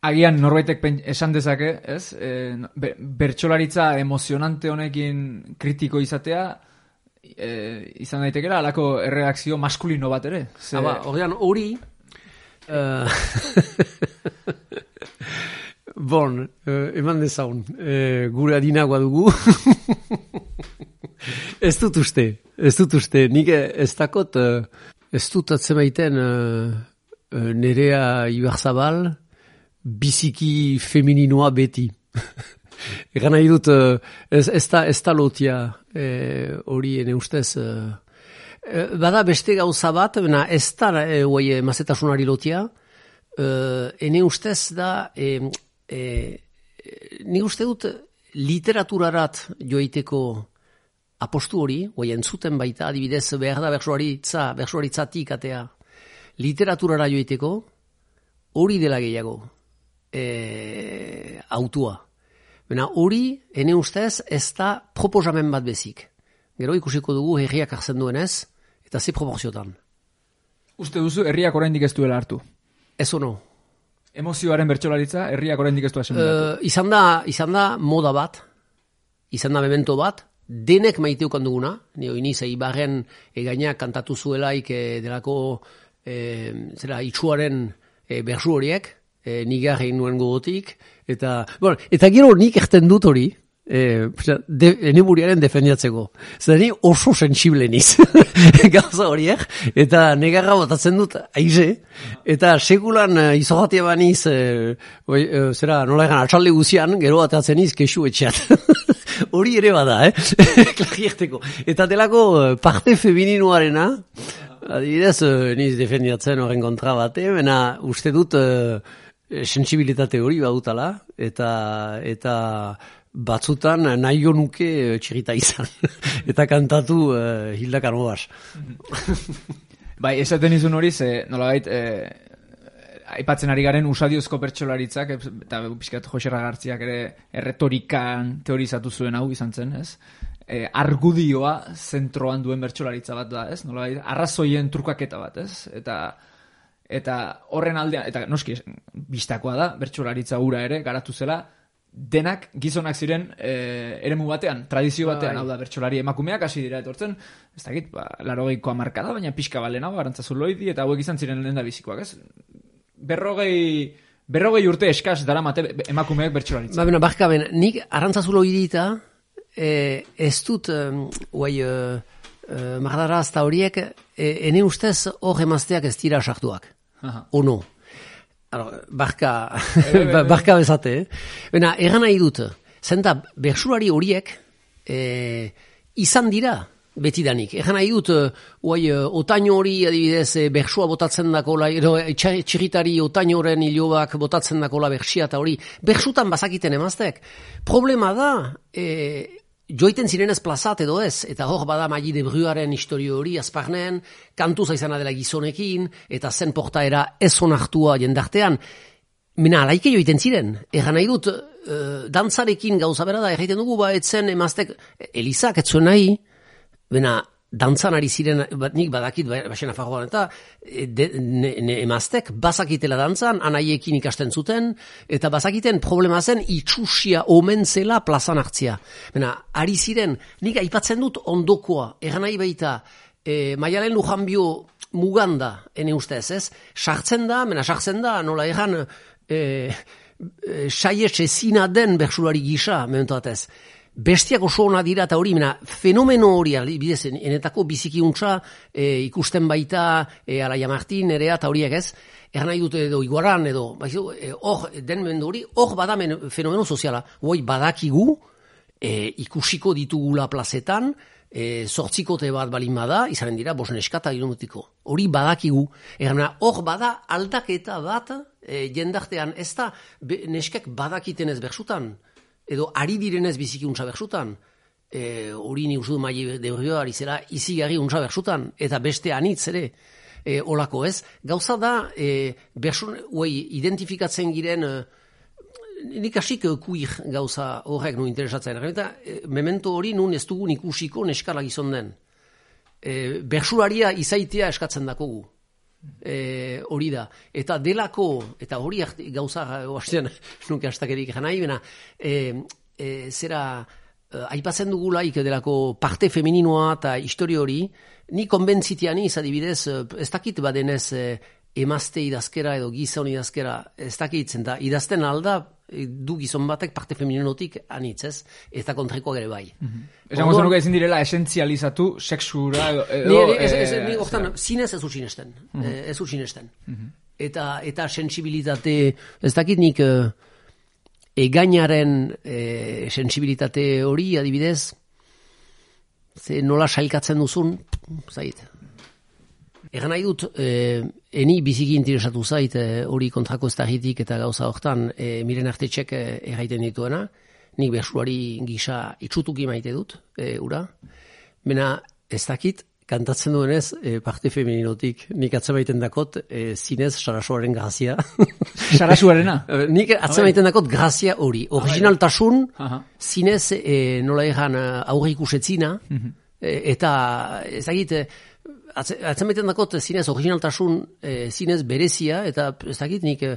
Agian norbaitek esan dezake, ez? E, be, bertsolaritza emozionante honekin kritiko izatea, e, izan daitekera alako erreakzio maskulino bat ere. Ze, Aba, ordean hori... eh, [laughs] bon, eh, eman dezaun, eh, gure adinagoa dugu. [laughs] ez dut uste, ez dut uste. Nik ez dakot, eh, ez dut atzemaiten uh, nerea Ibarzabal biziki femininoa beti. [laughs] Egan nahi dut, eh, ez, ez, da, ez da lotia eh, hori ene ustez... Eh, Bada beste gauza bat, bena ez da e, guai, mazetasunari lotia, e, ene ustez da, e, e, ni uste dut literaturarat joiteko apostu hori, guai, entzuten baita, adibidez, behar da bersuaritza, bersuaritzatik atea, literaturara joiteko, hori dela gehiago, e, autua. Bena hori, ene ustez, ez da proposamen bat bezik. Gero ikusiko dugu herriak hartzen duenez, eta ze proporziotan. Uste duzu herriak oraindik ez duela hartu. Ez ono. Emozioaren bertsolaritza herriak oraindik ez du asimilatu. Uh, izan, da, izan da moda bat, izan da memento bat, denek maiteukan duguna, nio iniz eibarren egainak kantatu zuelaik e, delako e, zera, itxuaren e, bersu horiek, e, nigar egin nuen gogotik, eta, bueno, eta gero nik erten dut hori, e, de, ene buriaren defendiatzeko. Zer ni oso sensible niz, [laughs] gauza horiek, eta negarra botatzen dut aize, eta sekulan e, izogatia baniz, e, oi, e, zera, nola egan, atxalde guzian, gero atatzen niz, kesu etxeat. [laughs] Hori ere bada, eh? [laughs] Klarieteko. Eta delako eh, parte femininoarena, adibidez, eh, niz defendiatzen horren kontra bate, bena uste dut eh, sensibilitate hori badutala, eta, eta batzutan nahi nuke eh, txirita izan, [laughs] eta kantatu uh, Hilda Kanobas. [laughs] Bai, esaten izun hori, ze nolabait, e, aipatzen ari garen usadiozko pertsolaritzak, eta pixkat Joserra Gartziak ere erretorikan teorizatu zuen hau izan zen, ez? E, argudioa zentroan duen bertsolaritza bat da, ez? Nolabait, arrazoien trukaketa bat, ez? Eta eta horren aldean, eta noski, bistakoa da, bertsolaritza ura ere, garatu zela, denak gizonak ziren e, eremu batean, tradizio batean, Bai. hau da, bertsolari emakumeak hasi dira etortzen, ez dakit, ba, larogeiko amarka da, baina pixka balenago, arantzazuloidi, eta hauek izan ziren lehen da bizikoak, ez? Berrogei, berrogei urte eskaz daramate emakumeak bertsolaritza. Ba, bena, barka, ben, nik arrantzazulo idita, e, ez dut, um, guai, uh, uh, mardara azta horiek, e, ene ustez hor emazteak ez dira sartuak. Aha. Ono. Alors, barka, [laughs] ba- barka bezate, eh? Bena, egan nahi dut, zenta, bersulari horiek e, izan dira betidanik. Egan nahi dut, uai, otaino hori adibidez e, bersua botatzen dakola, edo eh, txa- txirritari otainoren hilobak botatzen dakola bersia eta hori, bersutan bazakiten emaztek. Problema da, e, joiten zirenez plazat edo ez, eta hor bada Magi de Bruaren historio hori azparnen, kantu zaizana dela gizonekin, eta zen portaera ez onartua jendartean, Mina, alaike joiten ziren, erran nahi dut, uh, dantzarekin gauza bera da, erraiten dugu, ba, etzen emaztek, Elizak etzuen nahi, bena, dantzan ari ziren, bat nik badakit, ba, baxena fagoan, eta e, de, ne, ne, emaztek bazakitela dantzan, anaiekin ikasten zuten, eta bazakiten problema zen itxusia omen zela plazan hartzia. Bena, ari ziren, nik aipatzen dut ondokoa, erran nahi baita, e, maialen lujanbio muganda, ene ustez, ez? Sartzen da, mena sartzen da, nola erran, e, e, saies ezina den bersulari gisa, momentu batez. Bestiak oso ona dira eta hori, mena, fenomeno hori, bidez, enetako bizikiuntza e, ikusten baita e, Alaia Martin, nerea eta horiek ez, Erran nahi dute edo iguaran edo, baizu, e, hor, den mendu hori, hor bada men- fenomeno soziala, hoi badakigu, e, ikusiko ditugula plazetan, e, zortzikote bat balin bada, izanen dira, bos neskata irumutiko. Hori badakigu. Egan, hor bada aldaketa bat, e, jendartean, ez da, be, neskek badakiten ez bersutan, edo ari direnez biziki untsa bersutan, e, hori ni uste du maile deurioari zera izigarri untsa bersutan, eta beste anitz ere, e, olako ez. Gauza da, e, bersun, uei, identifikatzen giren, e, nik hasik kuik gauza horrek nu interesatzen. Eta e, memento hori nun ez dugun ikusiko neskala gizon den. E, bersularia izaitea eskatzen dakogu. E, hori da. Eta delako, eta hori gauza oastean, [laughs] nuke hastakerik janai, bena, e, e, zera, e, aipatzen dugulaik delako parte femininoa eta historio hori, ni konbentzitian iz adibidez, ez dakit badenez e, emazte idazkera edo gizon idazkera ez dakitzen da, idazten alda du gizon batek parte femininotik anitz ez, eta kontrakoa ere bai. Esango Orduan- zenuke ezin direla esentzializatu sexura edo... Ni, edo, ez, ez, eh, ni hortan, zinez ez usinesten. Eh, Ez usinesten. Eta, eta sensibilitate, ez dakit nik eh, egainaren eh, sensibilitate hori adibidez, ze nola sailkatzen duzun, zait. Egan nahi dut, eh, eni biziki interesatu zait eh, hori kontrako ez eta gauza hortan eh, miren artetxek eh, erraiten dituena, nik bersuari gisa itxutuki maite dut, eh, ura. Bena, ez dakit, kantatzen duenez, eh, parte femininotik, nik atzemaiten dakot, eh, zinez sarasoaren grazia. [laughs] Sarasuarena. [laughs] Nik atzemaiten dakot grazia hori. Originaltasun, Aha. zinez, eh, nola egan, aurre ikusetzina, eh, eta ez dakit, atzemaiten dakot zinez originaltasun, eh, zinez berezia, eta ez dakit nik, eh,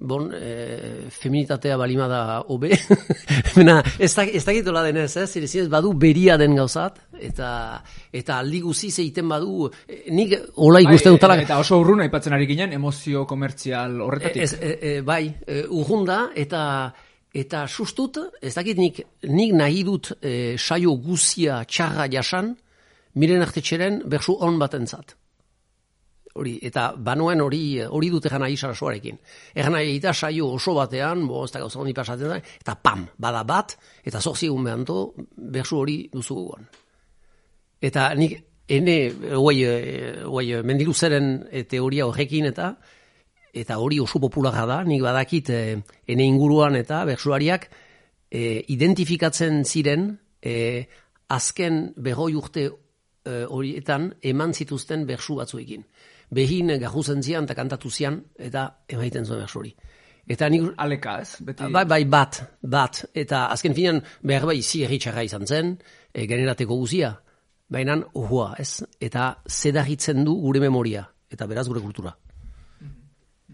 bon, eh, feminitatea balima da hobe. Bena, ez, dak, ez dakit hola denez, ez? Zire, zinez badu beria den gauzat, eta, eta aldi guziz egiten badu, nik hola ikusten dutala, Bai, Eta oso urrun aipatzen ari ginen emozio komertzial horretatik. Ez, e, e, bai, e, urrunda, eta eta sustut, ez dakit nik, nik nahi dut e, saio guzia txarra jasan, miren artetxeren bersu on batentzat. Hori, eta banuen hori hori dut egan nahi sarasoarekin. Egan nahi eta saio oso batean, bo, ez da gauza honi pasatzen da, eta pam, bada bat, eta zorzi egun behanto, bersu hori duzu gogoan. Eta nik, ene, guai, guai, mendiluzeren e, teoria horrekin eta, eta hori oso popularra da, nik badakit e, ene inguruan eta bersuariak e, identifikatzen ziren e, azken berroi urte horietan eman zituzten bersu batzuekin. Behin gajuzen zian eta kantatu zian eta emaiten zuen bersu hori. Eta nik Aleka, ez? Beti... Bai, bai, bat, bat. Eta azken finean, behar bai, zi erritxarra izan zen, e, generateko guzia. Baina, ohua, ez? Eta zedarritzen du gure memoria, eta beraz gure kultura.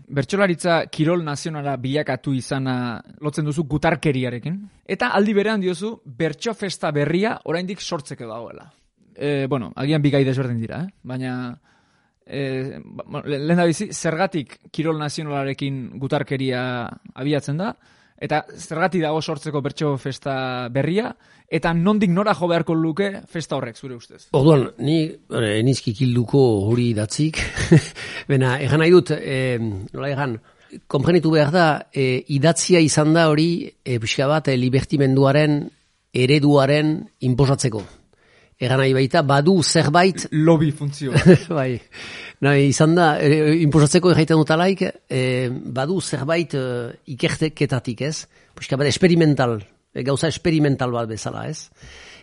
Bertsolaritza kirol nazionala bilakatu izana lotzen duzu gutarkeriarekin. Eta aldi berean diozu, bertso festa berria oraindik sortzeko dagoela. E, bueno, agian bigai desberdin dira, eh? baina e, ba, lehen da bizi, zergatik kirol nazionalarekin gutarkeria abiatzen da, eta zergatik dago sortzeko bertso festa berria, eta nondik nora jo beharko luke festa horrek, zure ustez. Orduan, ni eh, enizki kilduko hori datzik, [laughs] bena, egan nahi dut, eh, nola egan, konprenitu behar da, eh, idatzia izan da hori, eh, pixka bat, eh, libertimenduaren, ereduaren inposatzeko. Egan nahi baita, badu zerbait [laughs] Lobby funtzio. [laughs] bai. Nahi, izan da, e, inposatzeko erraiten dutalaik, e, badu zerbait e, ikerteketatik, ez? Puska bat, experimental, e, gauza experimental bat bezala, ez?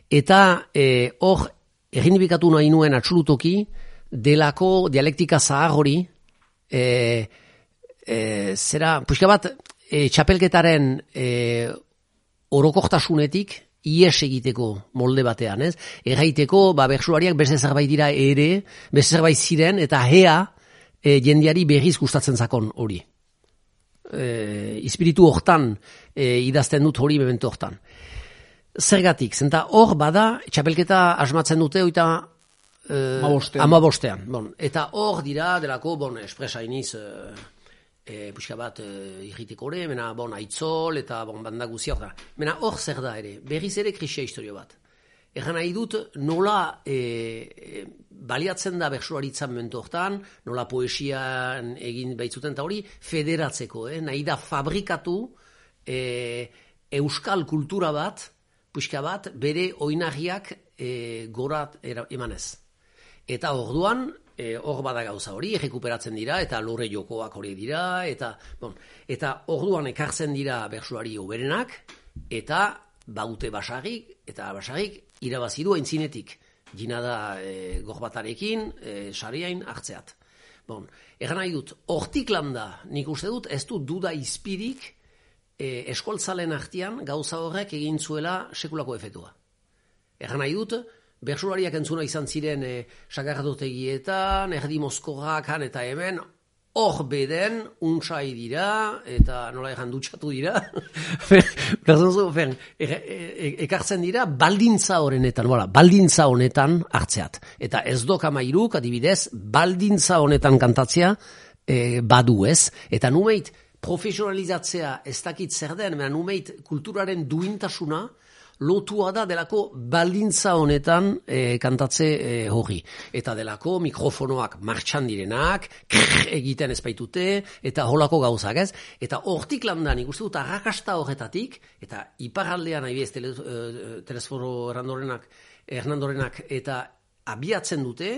Eta e, hor, egin bikatu nahi nuen atxulutoki, delako dialektika zahar hori, e, e, zera, puska bat, e, txapelketaren e, orokortasunetik ies egiteko molde batean, ez? Erraiteko, ba, bersuariak beste zerbait dira ere, beste zerbait ziren, eta hea e, jendiari berriz gustatzen zakon hori. E, espiritu hortan e, idazten dut hori memento hortan. Zergatik, zenta hor bada, txapelketa asmatzen dute, oita e, Hamabostean. hamabostean. Bon, eta hor dira, delako, bon, espresa iniz, e, e, puxka bat e, irriteko ere, mena, bon, aitzol, eta bon, banda guzia hor da. Mena hor zer da ere, berriz ere krisia historio bat. Erran nahi dut, nola e, e, baliatzen da bersuaritzan momentu hortan, nola poesian egin baitzuten eta hori, federatzeko, eh? nahi da fabrikatu e, euskal kultura bat, puxka bat, bere oinarriak e, gorat era- emanez. Eta orduan, e, hor bada gauza hori, rekuperatzen dira, eta lurre jokoak hori dira, eta, bon, eta orduan ekartzen dira bersuari oberenak, eta baute basagik, eta basagik irabazi du aintzinetik. Gina da e, gorbatarekin, e, sariain hartzeat. Bon, egan nahi dut, hortik landa, nik uste dut, ez du duda izpirik e, eskoltzalen artean gauza horrek egin zuela sekulako efetua. Egan nahi dut, bersulariak entzuna izan ziren e, sagardotegietan, erdi mozkorrak han eta hemen, hor beden, untsai dira, eta nola egan dutxatu dira, [laughs] fen, e, e, ekartzen dira baldintza horrenetan, bola, baldintza honetan hartzeat. Eta ez dok amairuk, adibidez, baldintza honetan kantatzea e, badu ez. Eta numeit, profesionalizatzea ez dakit zer den, numeit kulturaren duintasuna, lotua da delako baldintza honetan e, kantatze e, hori. Eta delako mikrofonoak martxan direnak, krrr egiten ez baitute, eta holako gauzak ez. Eta hortik landan ikuste dut arrakasta horretatik, eta iparraldean nahi bez tele, e, telesforo Hernandorenak eta abiatzen dute,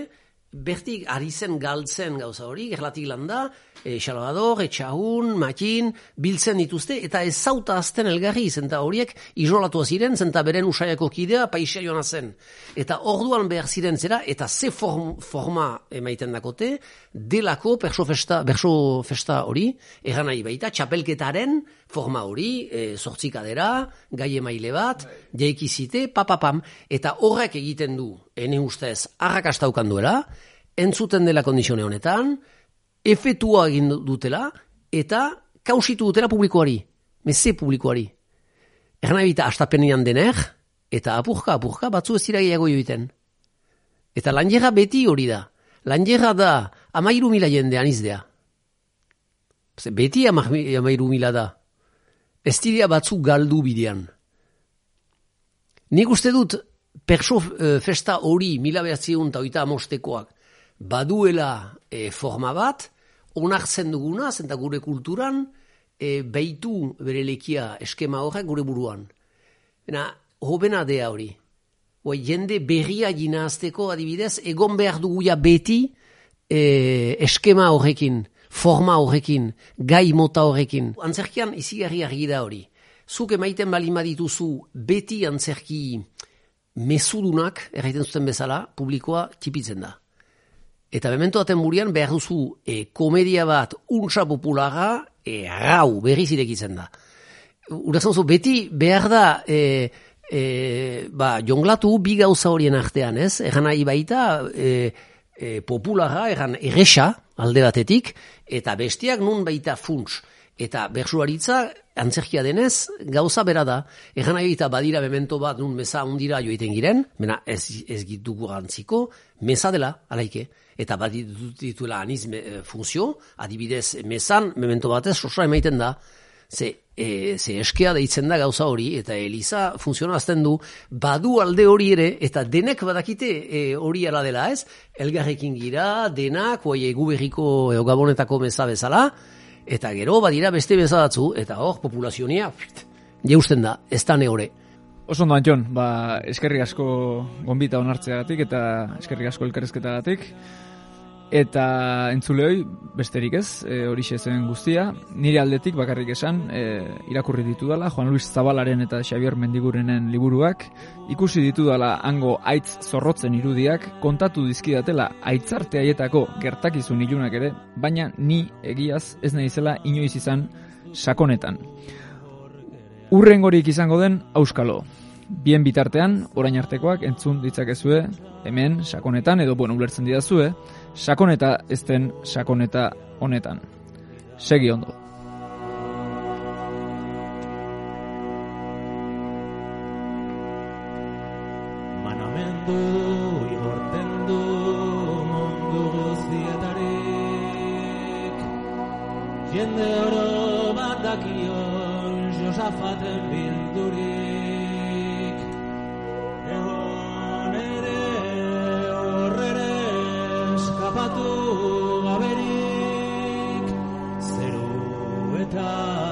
bertik ari zen galtzen gauza hori, gerlatik landa, e, Salvador, Etxahun, Matin, biltzen dituzte, eta ez azten elgarri, zenta horiek izolatua ziren, zenta beren usaiako kidea paisa joan zen. Eta orduan behar ziren zera, eta ze form, forma emaiten dakote, delako perso festa, berso festa hori, eran nahi baita, txapelketaren forma hori, e, zortzikadera, gai emaile bat, jaikizite, papapam, eta horrek egiten du, ene ustez, arrakastaukan duela, entzuten dela kondizione honetan, efetua egin dutela, eta kausitu dutela publikoari, meze publikoari. Erna ebita astapenean dener, eta apurka, apurka, batzu ez dira gehiago joiten. Eta lanjera beti hori da. Lanjera da amairu mila jende anizdea. Ze Beti ama- amairu mila da. Ez dira batzu galdu bidean. Nik uste dut perso eh, festa hori mila behatziun eta oita amostekoak baduela eh, forma bat, onartzen duguna, zenta gure kulturan, e, beitu bere lekia eskema horrek gure buruan. Bena, hobena dea hori. Oi, jende berria ginazteko adibidez, egon behar duguia beti e, eskema horrekin, forma horrekin, gai mota horrekin. Antzerkian izigarri argi da hori. Zuk emaiten bali dituzu beti antzerki mezudunak, erraiten zuten bezala, publikoa txipitzen da. Eta memento daten burian behar duzu e, komedia bat untsa populara e, rau berriz irekitzen da. Urazan zu, beti behar da e, e, ba, jonglatu bi gauza horien artean, ez? Egan nahi baita e, e, populara, egan erresa alde batetik, eta bestiak nun baita funts. Eta bersuaritza, antzerkia denez, gauza bera da. Egan nahi baita badira memento bat nun meza undira joiten giren, mena ez, ez dugu gantziko, meza dela, alaike eta bat dituela aniz me, e, funtzio, adibidez, mezan, memento batez, sosa emaiten da, ze, e, ze eskea deitzen da gauza hori, eta Eliza funtzionazten du, badu alde hori ere, eta denek badakite e, hori ala dela ez, elgarrekin gira, denak, oi egu berriko e, gabonetako meza bezala, eta gero badira beste bezadatzu, eta hor populazionia, fit, jeusten da, ez da neore. Oso ondo Antxon, ba, eskerrik asko gonbita onartzeagatik eta eskerrik asko elkarrezketagatik. Eta entzuleoi, besterik ez, e, horixe zen guztia. Nire aldetik bakarrik esan, e, irakurri ditu dela, Juan Luis Zabalaren eta Xavier Mendigurenen liburuak, ikusi ditu dela hango aitz zorrotzen irudiak, kontatu dizkidatela aitzarte haietako gertakizun ilunak ere, baina ni egiaz ez naizela inoiz izan sakonetan. Urrengorik izango den auskalo. Bien bitartean, orain artekoak entzun ditzakezue, hemen, sakonetan, edo, bueno, ulertzen didazue, sakoneta ez den sakoneta honetan. Segi ondo. Manamendu igorten du mundu guztietarik Jende oro bat dakion Josafaten eta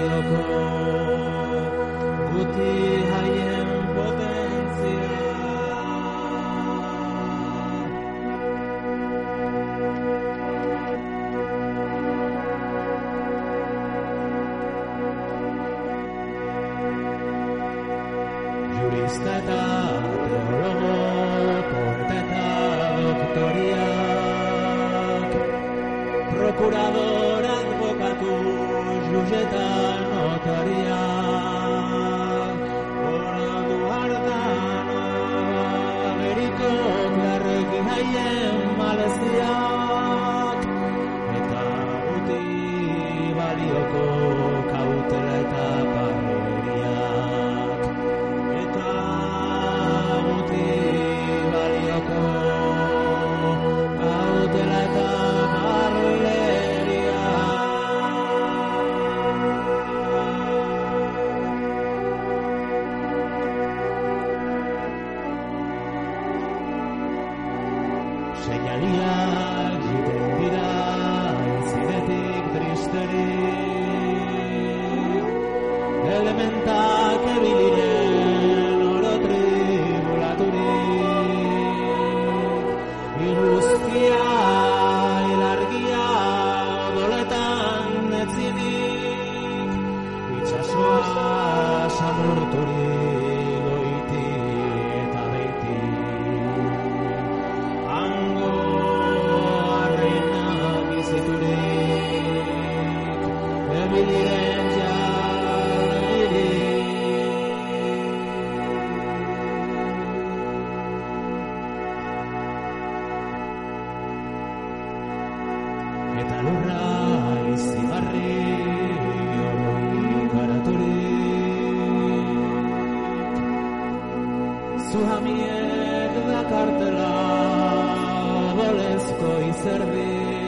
hartan Zuhamiek dakartela bolezko izerdi